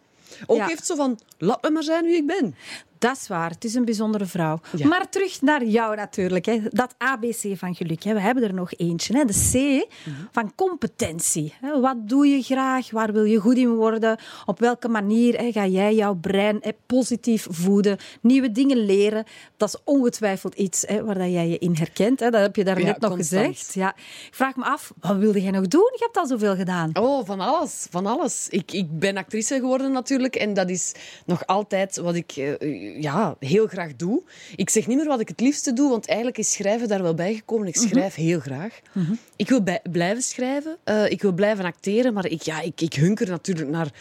Ook Ja. heeft zo van, laat me maar zijn wie ik ben. Dat is waar. Het is een bijzondere vrouw. Ja. Maar terug naar jou natuurlijk. Hè. Dat ABC van geluk. Hè. We hebben er nog eentje. Hè. De C van competentie. Hè. Wat doe je graag? Waar wil je goed in worden? Op welke manier hè, ga jij jouw brein hè, positief voeden? Nieuwe dingen leren. Dat is ongetwijfeld iets hè, waar dat jij je in herkent. Hè. Dat heb je daar Ja, net nog constant. gezegd. Ja. Ik vraag me af, wat wilde jij nog doen? Je hebt al zoveel gedaan. Oh, van alles. Van alles. Ik, ik ben actrice geworden natuurlijk. En dat is nog altijd wat ik eh, ja, heel graag doe. Ik zeg niet meer wat ik het liefste doe, want eigenlijk is schrijven daar wel bij gekomen. Ik schrijf heel graag. Ik wil bij- blijven schrijven. Eh, ik wil blijven acteren. Maar ik, ja, ik, ik hunker natuurlijk naar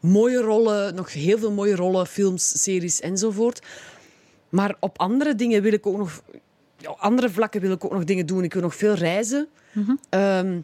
mooie rollen. Nog heel veel mooie rollen, films, series enzovoort. Maar op andere dingen wil ik ook nog... Op andere vlakken wil ik ook nog dingen doen. Ik wil nog veel reizen. Ehm,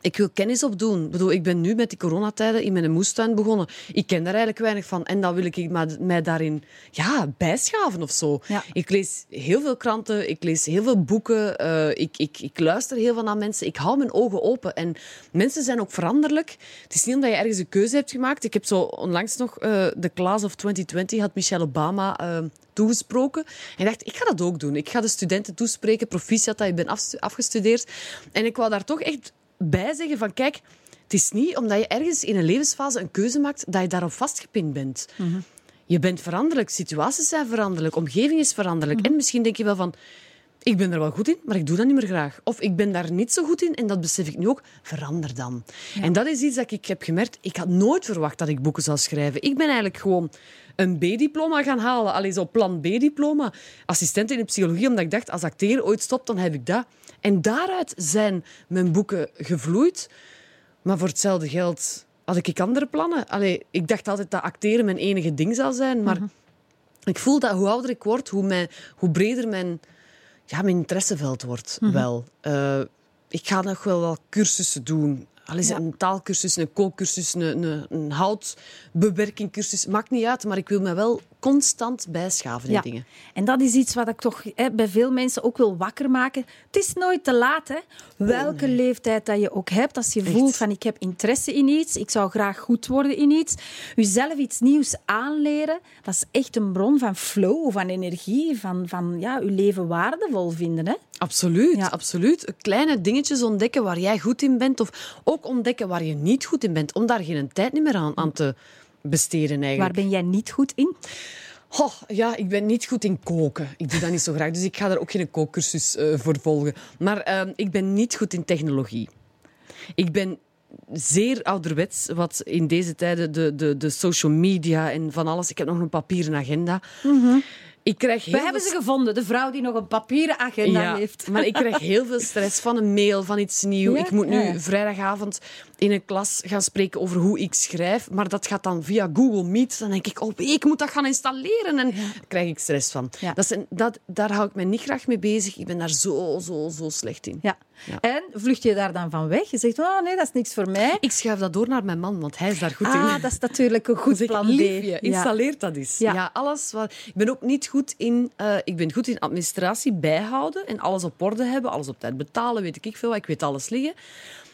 ik wil kennis opdoen. Ik, bedoel, ik ben nu met die coronatijden in mijn moestuin begonnen. Ik ken daar eigenlijk weinig van. En dan wil ik mij daarin ja, bijschaven of zo. Ja. Ik lees heel veel kranten, ik lees heel veel boeken. eh, ik, ik, ik luister heel veel naar mensen. Ik hou mijn ogen open. En mensen zijn ook veranderlijk. Het is niet omdat je ergens een keuze hebt gemaakt. Ik heb zo onlangs nog eh de Class of 2020 had Michelle Obama eh, toegesproken. En ik dacht, ik ga dat ook doen. Ik ga de studenten toespreken. Proficiat dat je bent afstu- afgestudeerd. En ik wou daar toch echt bij zeggen van, kijk, het is niet omdat je ergens in een levensfase een keuze maakt dat je daarop vastgepind bent. Je bent veranderlijk, situaties zijn veranderlijk, omgeving is veranderlijk. En misschien denk je wel van, ik ben er wel goed in, maar ik doe dat niet meer graag. Of ik ben daar niet zo goed in en dat besef ik nu ook. Verander dan. En dat is iets dat ik heb gemerkt. Ik had nooit verwacht dat ik boeken zou schrijven. Ik ben eigenlijk gewoon een B-diploma gaan halen. Alleen zo plan B-diploma. Assistent in de psychologie, omdat ik dacht, als acteren ooit stopt, dan heb ik dat. En daaruit zijn mijn boeken gevloeid. Maar voor hetzelfde geld had ik andere plannen. Allee, ik dacht altijd dat acteren mijn enige ding zou zijn. Maar ik voel dat hoe ouder ik word, hoe, mijn, hoe breder mijn, ja, mijn interesseveld wordt. Wel. Eh, ik ga nog wel cursussen doen. Al is een taalkursus, een kookcursus, een, een, een houtbewerkingcursus. Maakt niet uit, maar ik wil me wel constant bijschaven in dingen. En dat is iets wat ik toch hè, bij veel mensen ook wil wakker maken. Het is nooit te laat. Hè? Welke leeftijd dat je ook hebt, als je voelt van ik heb interesse in iets, ik zou graag goed worden in iets, jezelf iets nieuws aanleren, dat is echt een bron van flow, van energie, van, van ja, je leven waardevol vinden. Hè? Absoluut, Ja. absoluut. Kleine dingetjes ontdekken waar jij goed in bent, of ook ontdekken waar je niet goed in bent, om daar geen tijd niet meer aan, aan te besteden Waar eigenlijk. ben jij niet goed in? Oh, ja, ik ben niet goed in koken. Ik doe dat niet zo graag, dus ik ga daar ook geen kookcursus eh, voor volgen. Maar eh, ik ben niet goed in technologie. Ik ben zeer ouderwets, wat in deze tijden de, de, de social media en van alles. Ik heb nog een papieren agenda. Ik krijg We hebben ze gevonden, de vrouw die nog een papieren agenda heeft. maar ik krijg heel veel stress van een mail, van iets nieuws. Ja? Ik moet nu Ja, ja. vrijdagavond in een klas gaan spreken over hoe ik schrijf, maar dat gaat dan via Google Meet. Dan denk ik, oh, ik moet dat gaan installeren. En daar krijg ik stress van. Ja. Dat zijn, dat, daar hou ik me niet graag mee bezig. Ik ben daar zo, zo, zo slecht in. Ja. Ja. En vlucht je daar dan van weg? Je zegt, oh nee, dat is niks voor mij. Ik schuif dat door naar mijn man, want hij is daar goed in. Ah, dat is natuurlijk een goed Zeg, plan B. installeer dat eens. Ja. Ja. alles wat... Ik ben ook niet goed in... eh, ik ben goed in administratie bijhouden en alles op orde hebben, alles op tijd betalen, weet ik veel wat. Ik weet alles liggen.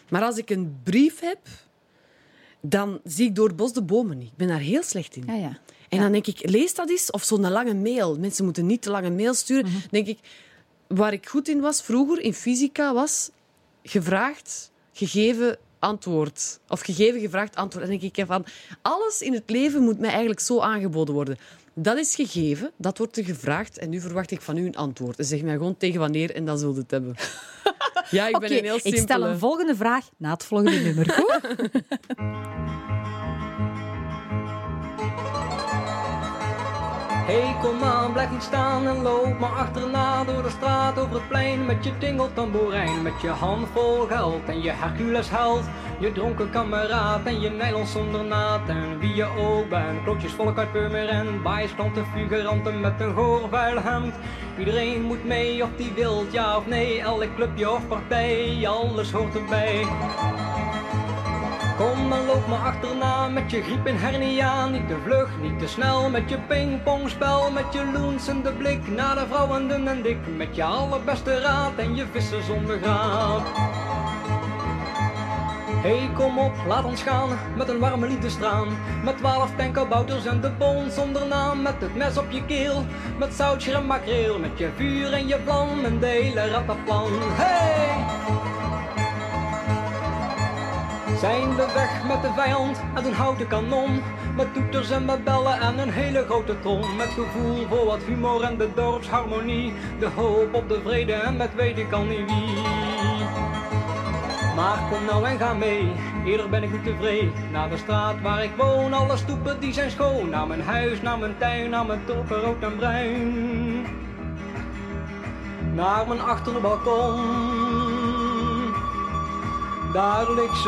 Maar als ik een brief heb, dan zie ik door het bos de bomen niet. Ik ben daar heel slecht in. Ja, ja. En dan denk ik, lees dat eens. Of zo'n lange mail. Mensen moeten niet te lange mail sturen. Mhm. denk ik, waar ik goed in was vroeger, in fysica, was gevraagd, gegeven, antwoord. Of gegeven, gevraagd, antwoord. En dan denk ik van, alles in het leven moet mij eigenlijk zo aangeboden worden. Dat is gegeven, dat wordt er gevraagd en nu verwacht ik van u een antwoord. En zeg mij gewoon tegen wanneer en dan zult u het hebben. Ja, ik ben Oké, een heel ik simpele... stel een volgende vraag na het volgende nummer. Goed? Hey, kom aan, blijf niet staan en loop maar achterna door de straat over het plein met je tingeltamboerijn, met je handvol geld en je Hercules held, je dronken kameraad en je nylon zonder naad en wie je ook bent, klokjes volk uit Purmerend, bijsklanten, figuranten met een goor vuil hemd. Iedereen moet mee of die wilt, ja of nee, elk clubje of partij, alles hoort erbij. En loop me achterna met je griep en hernia. Niet te vlug, niet te snel met je pingpongspel. Met je loensende blik naar de vrouwen dun en dik. Met je allerbeste raad en je vissen zonder graad. Hey, kom op, laat ons gaan met een warme liefdestraan. Met twaalf tankerbouters en de bon zonder naam. Met het mes op je keel, met zoutje en makreel. Met je vuur en je vlam en de hele rattenplan. Hey! Zijn we weg met de vijand uit een houten kanon. Met toeters en met bellen en een hele grote trom. Met gevoel voor wat humor en de dorpsharmonie. De hoop op de vrede en met weet ik al niet wie. Maar kom nou en ga mee, eerder ben ik niet tevreden. Naar de straat waar ik woon, alle stoepen die zijn schoon. Naar mijn huis, naar mijn tuin, naar mijn tulpen rood en bruin. Naar mijn achterbalkon dagelijks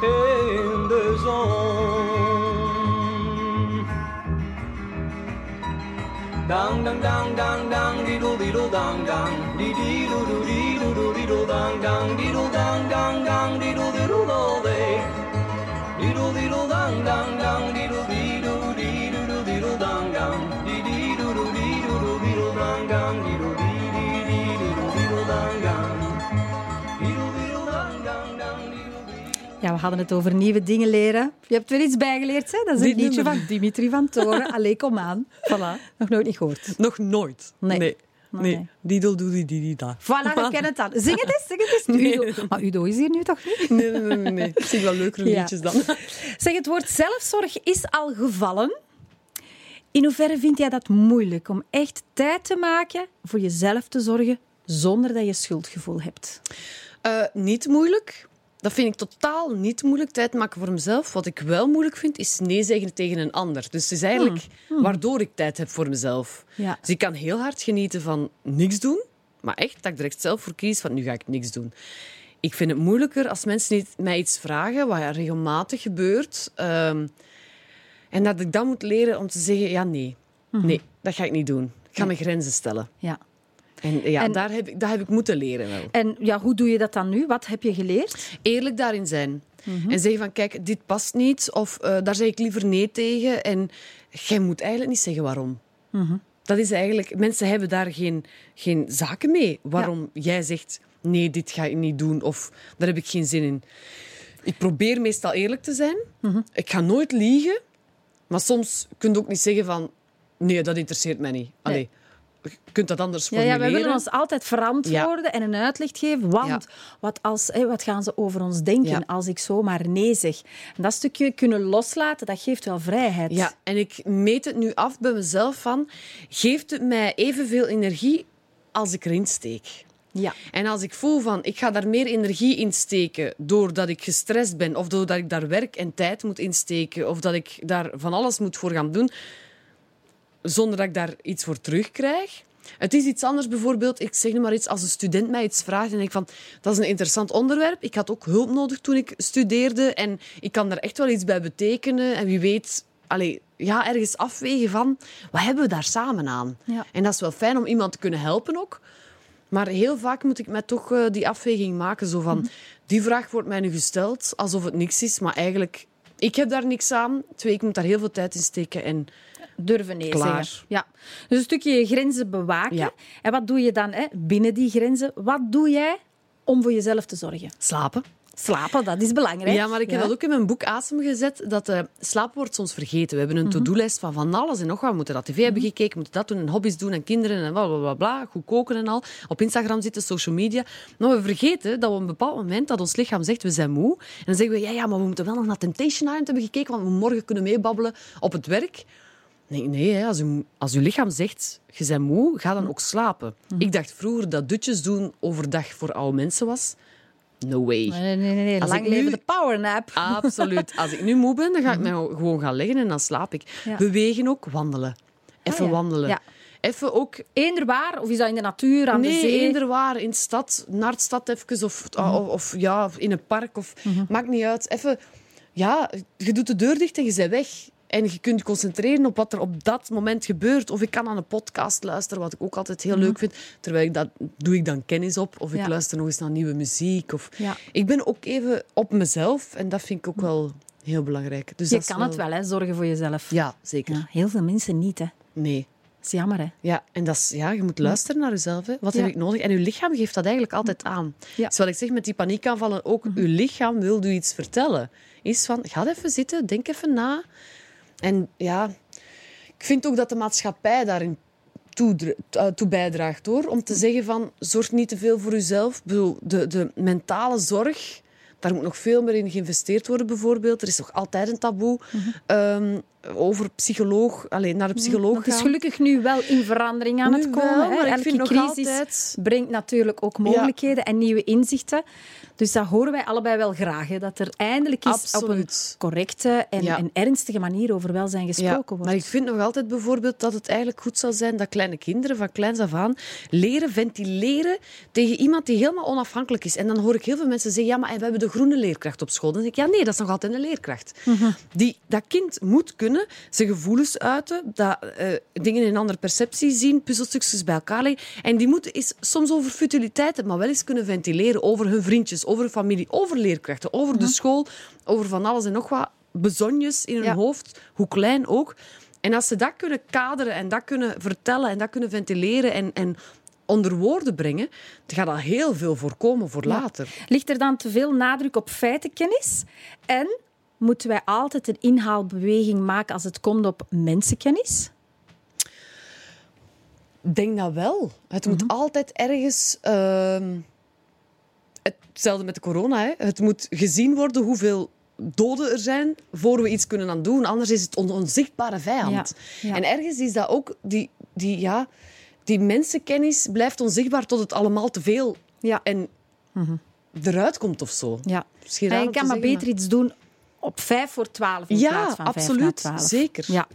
in de zon. Dang, dang, dang, dang, dang, diddle, diddle, dang, dang, diddle, diddle, diddle, diddle, dang, dang, diddle, dang, Ja, we hadden het over nieuwe dingen leren. Je hebt weer iets bijgeleerd, hè? Dat is een Dit liedje nummer. van Dimitri van Toren. Allee, kom aan. Voilà. Nog nooit niet gehoord. Nog nooit. Nee. Nee. Nee. nee. Didel doe die die die da. Voilà, je kent het dan. Zing het eens, zing het eens. Udo. Maar Udo is hier nu toch niet? Nee, nee, nee, nee. Ik zie wel leukere Ja. liedjes dan. Zeg, het woord zelfzorg is al gevallen. In hoeverre vind jij dat moeilijk om echt tijd te maken voor jezelf te zorgen zonder dat je schuldgevoel hebt? Eh, niet moeilijk. Dat vind ik totaal niet moeilijk, tijd maken voor mezelf. Wat ik wel moeilijk vind, is nee zeggen tegen een ander. Dus het is eigenlijk waardoor ik tijd heb voor mezelf. Ja. Dus ik kan heel hard genieten van niks doen. Maar echt, dat ik echt zelf voor kies van nu ga ik niks doen. Ik vind het moeilijker als mensen niet mij iets vragen, wat ja regelmatig gebeurt. ehm, en dat ik dan moet leren om te zeggen, ja nee, nee, dat ga ik niet doen. Ik ga mijn grenzen stellen. Ja. En ja, En- daar heb ik, dat heb ik moeten leren wel En ja, hoe doe je dat dan nu? Wat heb je geleerd? eerlijk daarin zijn. En zeggen van, kijk, dit past niet. Of eh, daar zeg ik liever nee tegen. En jij moet eigenlijk niet zeggen waarom. Dat is eigenlijk... Mensen hebben daar geen, geen zaken mee. Waarom jij zegt, nee, dit ga ik niet doen. Of, daar heb ik geen zin in. Ik probeer meestal eerlijk te zijn. Ik ga nooit liegen. Maar soms kun je ook niet zeggen van... Nee, dat interesseert mij niet. Allee, kunt dat anders Ja, ja, formuleren. wij willen ons altijd verantwoorden en een uitleg geven. Want Ja. wat, als, wat gaan ze over ons denken Ja. als ik zomaar nee zeg? En dat stukje kunnen loslaten, dat geeft wel vrijheid. Ja, en ik meet het nu af bij mezelf van... Geeft het mij evenveel energie als ik erin steek? Ja. En als ik voel van, ik ga daar meer energie in steken doordat ik gestrest ben of doordat ik daar werk en tijd moet insteken of dat ik daar van alles moet voor gaan doen, zonder dat ik daar iets voor terugkrijg. Het is iets anders bijvoorbeeld, ik zeg nu maar iets, als een student mij iets vraagt en ik van, dat is een interessant onderwerp. Ik had ook hulp nodig toen ik studeerde en ik kan daar echt wel iets bij betekenen. En wie weet, allee, ja, ergens afwegen van, wat hebben we daar samen aan? Ja. En dat is wel fijn om iemand te kunnen helpen ook. Maar heel vaak moet ik mij toch eh, die afweging maken. Zo van, die vraag wordt mij nu gesteld alsof het niks is. Maar eigenlijk, ik heb daar niks aan. Twee, ik moet daar heel veel tijd in steken. En Durven nee Klaar. zeggen. Ja. Dus een stukje je grenzen bewaken. Ja. En wat doe je dan hè, binnen die grenzen? Wat doe jij om voor jezelf te zorgen? slapen. Slapen, dat is belangrijk. Ja, maar ik heb dat ook in mijn boek Asem gezet. Dat eh, slapen wordt soms vergeten. We hebben een to-do-lijst van van alles en nog wat. We moeten dat tv hebben gekeken, we moeten dat doen en hobby's doen en kinderen en bla bla bla. bla goed koken en al. Op Instagram zitten, social media. Maar we vergeten dat we op een bepaald moment dat ons lichaam zegt we zijn moe. En dan zeggen we ja, ja, maar we moeten wel nog naar Temptation Island hebben gekeken, want we morgen kunnen meebabbelen op het werk. Nee, nee hè. Als, u, als uw lichaam zegt je bent moe, ga dan ook slapen. Ik dacht vroeger dat dutjes doen overdag voor oude mensen was. No way. Nee, nee, nee. Als Lang ik nu- leven de powernap. Absoluut. Als ik nu moe ben, dan ga ik mij gewoon gaan liggen en dan slaap ik. Ja. Bewegen ook, wandelen. Even Ah, ja. wandelen. Ja. Even ook... Eender waar? Of is dat in de natuur, aan de Nee, zee? eender waar. In de stad, naar de stad even. Of, of, of ja, in een park. Of, Maakt niet uit. Even... Ja, je doet de deur dicht en je bent weg. En je kunt je concentreren op wat er op dat moment gebeurt. Of ik kan aan een podcast luisteren, wat ik ook altijd heel leuk vind. Terwijl ik dat doe ik dan kennis op. Of ik Ja. luister nog eens naar nieuwe muziek. Of... Ja. Ik ben ook even op mezelf. En dat vind ik ook wel heel belangrijk. Dus Je dat kan het wel, hè, zorgen voor jezelf. Ja, zeker. Ja, heel veel mensen niet. Hè. Nee. Dat is jammer, hè. Ja, en dat is, ja, je moet luisteren naar jezelf. Hè. Wat Ja. heb ik nodig? En je lichaam geeft dat eigenlijk altijd aan. Ja. Dus wat ik zeg met die paniekaanvallen ook, uw lichaam wil u iets vertellen. Is van, ga even zitten, denk even na. En ja, ik vind ook dat de maatschappij daarin toe, eh, toe bijdraagt, hoor. Om te zeggen van, zorg niet te veel voor uzelf. Ik bedoel, de, de mentale zorg... Daar moet nog veel meer in geïnvesteerd worden, bijvoorbeeld. Er is nog altijd een taboe ehm, over psycholoog, alleen naar de psycholoog Dat is gaan. gelukkig nu wel in verandering aan Nu het komen. wel, hè. Elke crisis altijd- brengt natuurlijk ook mogelijkheden en nieuwe inzichten. Dus dat horen wij allebei wel graag. Hè, dat er eindelijk eens op een correcte en, Ja. en ernstige manier over welzijn gesproken Ja, wordt. maar ik vind nog altijd bijvoorbeeld dat het eigenlijk goed zou zijn dat kleine kinderen van kleins af aan leren ventileren tegen iemand die helemaal onafhankelijk is. En dan hoor ik heel veel mensen zeggen, ja, maar we hebben de groene leerkracht op school. Dan zeg ik, ja, nee, dat is nog altijd een leerkracht. Die, dat kind moet kunnen zijn gevoelens uiten, dat, eh, dingen in een andere perceptie zien, puzzelstukjes bij elkaar leggen. En die moeten soms over futiliteiten, maar wel eens kunnen ventileren over hun vriendjes, over hun familie, over leerkrachten, over de school, over van alles en nog wat bezonjes in hun Ja. hoofd, hoe klein ook. En als ze dat kunnen kaderen en dat kunnen vertellen en dat kunnen ventileren en, en onder woorden brengen, dan gaat dat heel veel voorkomen voor later. Ligt er dan te veel nadruk op feitenkennis? En moeten wij altijd een inhaalbeweging maken als het komt op mensenkennis? Ik denk dat wel. Het moet altijd ergens... ehm, hetzelfde met de corona. Hè. Het moet gezien worden hoeveel doden er zijn voor we iets kunnen aan doen. Anders is het een onzichtbare vijand. Ja, ja. En ergens is dat ook... Die, die, ja, die mensenkennis blijft onzichtbaar tot het allemaal te veel Ja. en eruit komt of zo. Ja. Je kan maar zeggen, beter iets doen op vijf voor twaalf in Ja, plaats van absoluut. Zeker. Ja.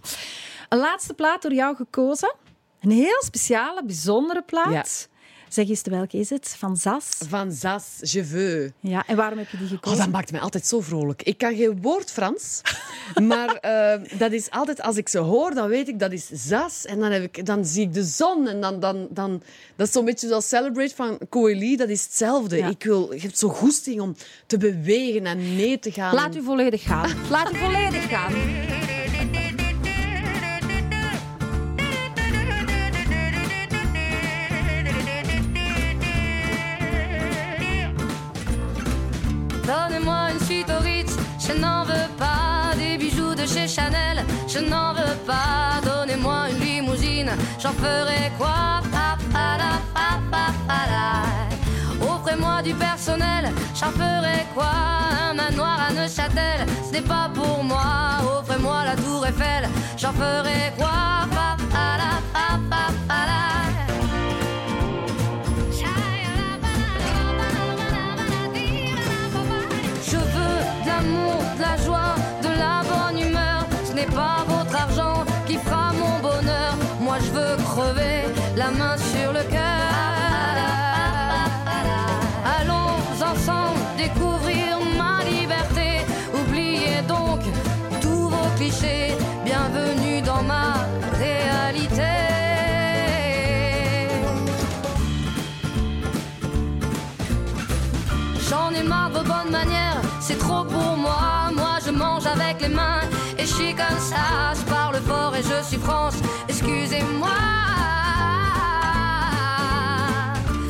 Een laatste plaat door jou gekozen. Een heel speciale, bijzondere plaat. Zeg eens, welke is het? Van Zas. Van Zas, je veux. Ja, en waarom heb je die Oh, gekozen? dat maakt mij altijd zo vrolijk. Ik kan geen woord Frans, maar eh, dat is altijd, als ik ze hoor, dan weet ik dat is zas. En dan, heb ik, dan zie ik de zon. En dan, dan, dan, dat is zo'n beetje zoals Celebrate van Coeli, dat is hetzelfde. Ja. Ik, wil, ik heb zo goesting om te bewegen en mee te gaan. Laat u volledig gaan. Laat u volledig gaan. Donnez-moi une suite au Ritz, je n'en veux pas. Des bijoux de chez Chanel, je n'en veux pas. Donnez-moi une limousine, j'en ferai quoi? Offrez-moi du personnel, j'en ferai quoi? Un manoir à Neuchâtel, ce n'est pas pour moi. Offrez-moi la tour Eiffel, j'en ferai quoi? Pa, la, veux c'est trop pour moi. Moi je mange avec les mains et je suis comme ça. Je parle fort et je suis France, excusez-moi.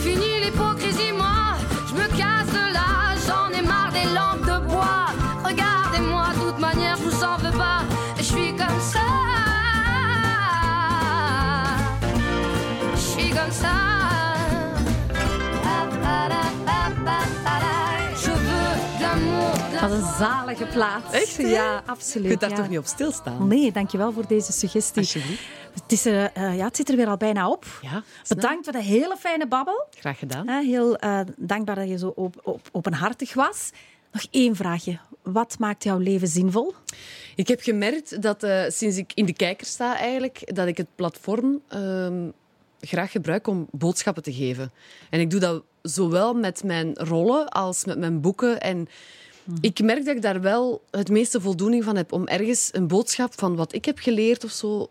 Fini l'hypocrisie, moi, is een zalige plaat. Echt, hè? Ja, absoluut. Je kunt daar ja. toch niet op stilstaan? Nee, dankjewel voor deze suggestie. Alsjeblieft. Het, is, eh, ja, het zit er weer al bijna op. Ja. Bedankt voor de hele fijne babbel. Graag gedaan. Eh, Heel dankbaar dat je zo op, op, openhartig was. Nog één vraagje. Wat maakt jouw leven zinvol? Ik heb gemerkt dat sinds ik in de kijker sta, eigenlijk, dat ik het platform ehm, graag gebruik om boodschappen te geven. En ik doe dat zowel met mijn rollen als met mijn boeken. En ik merk dat ik daar wel het meeste voldoening van heb om ergens een boodschap van wat ik heb geleerd of zo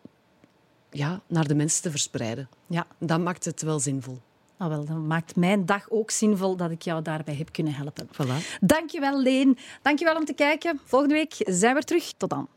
ja, naar de mensen te verspreiden. Ja, Dat maakt het wel zinvol. nou wel, dat maakt mijn dag ook zinvol dat ik jou daarbij heb kunnen helpen. Voilà. Dankjewel, Leen. Dankjewel om te kijken. Volgende week zijn we er terug. Tot dan.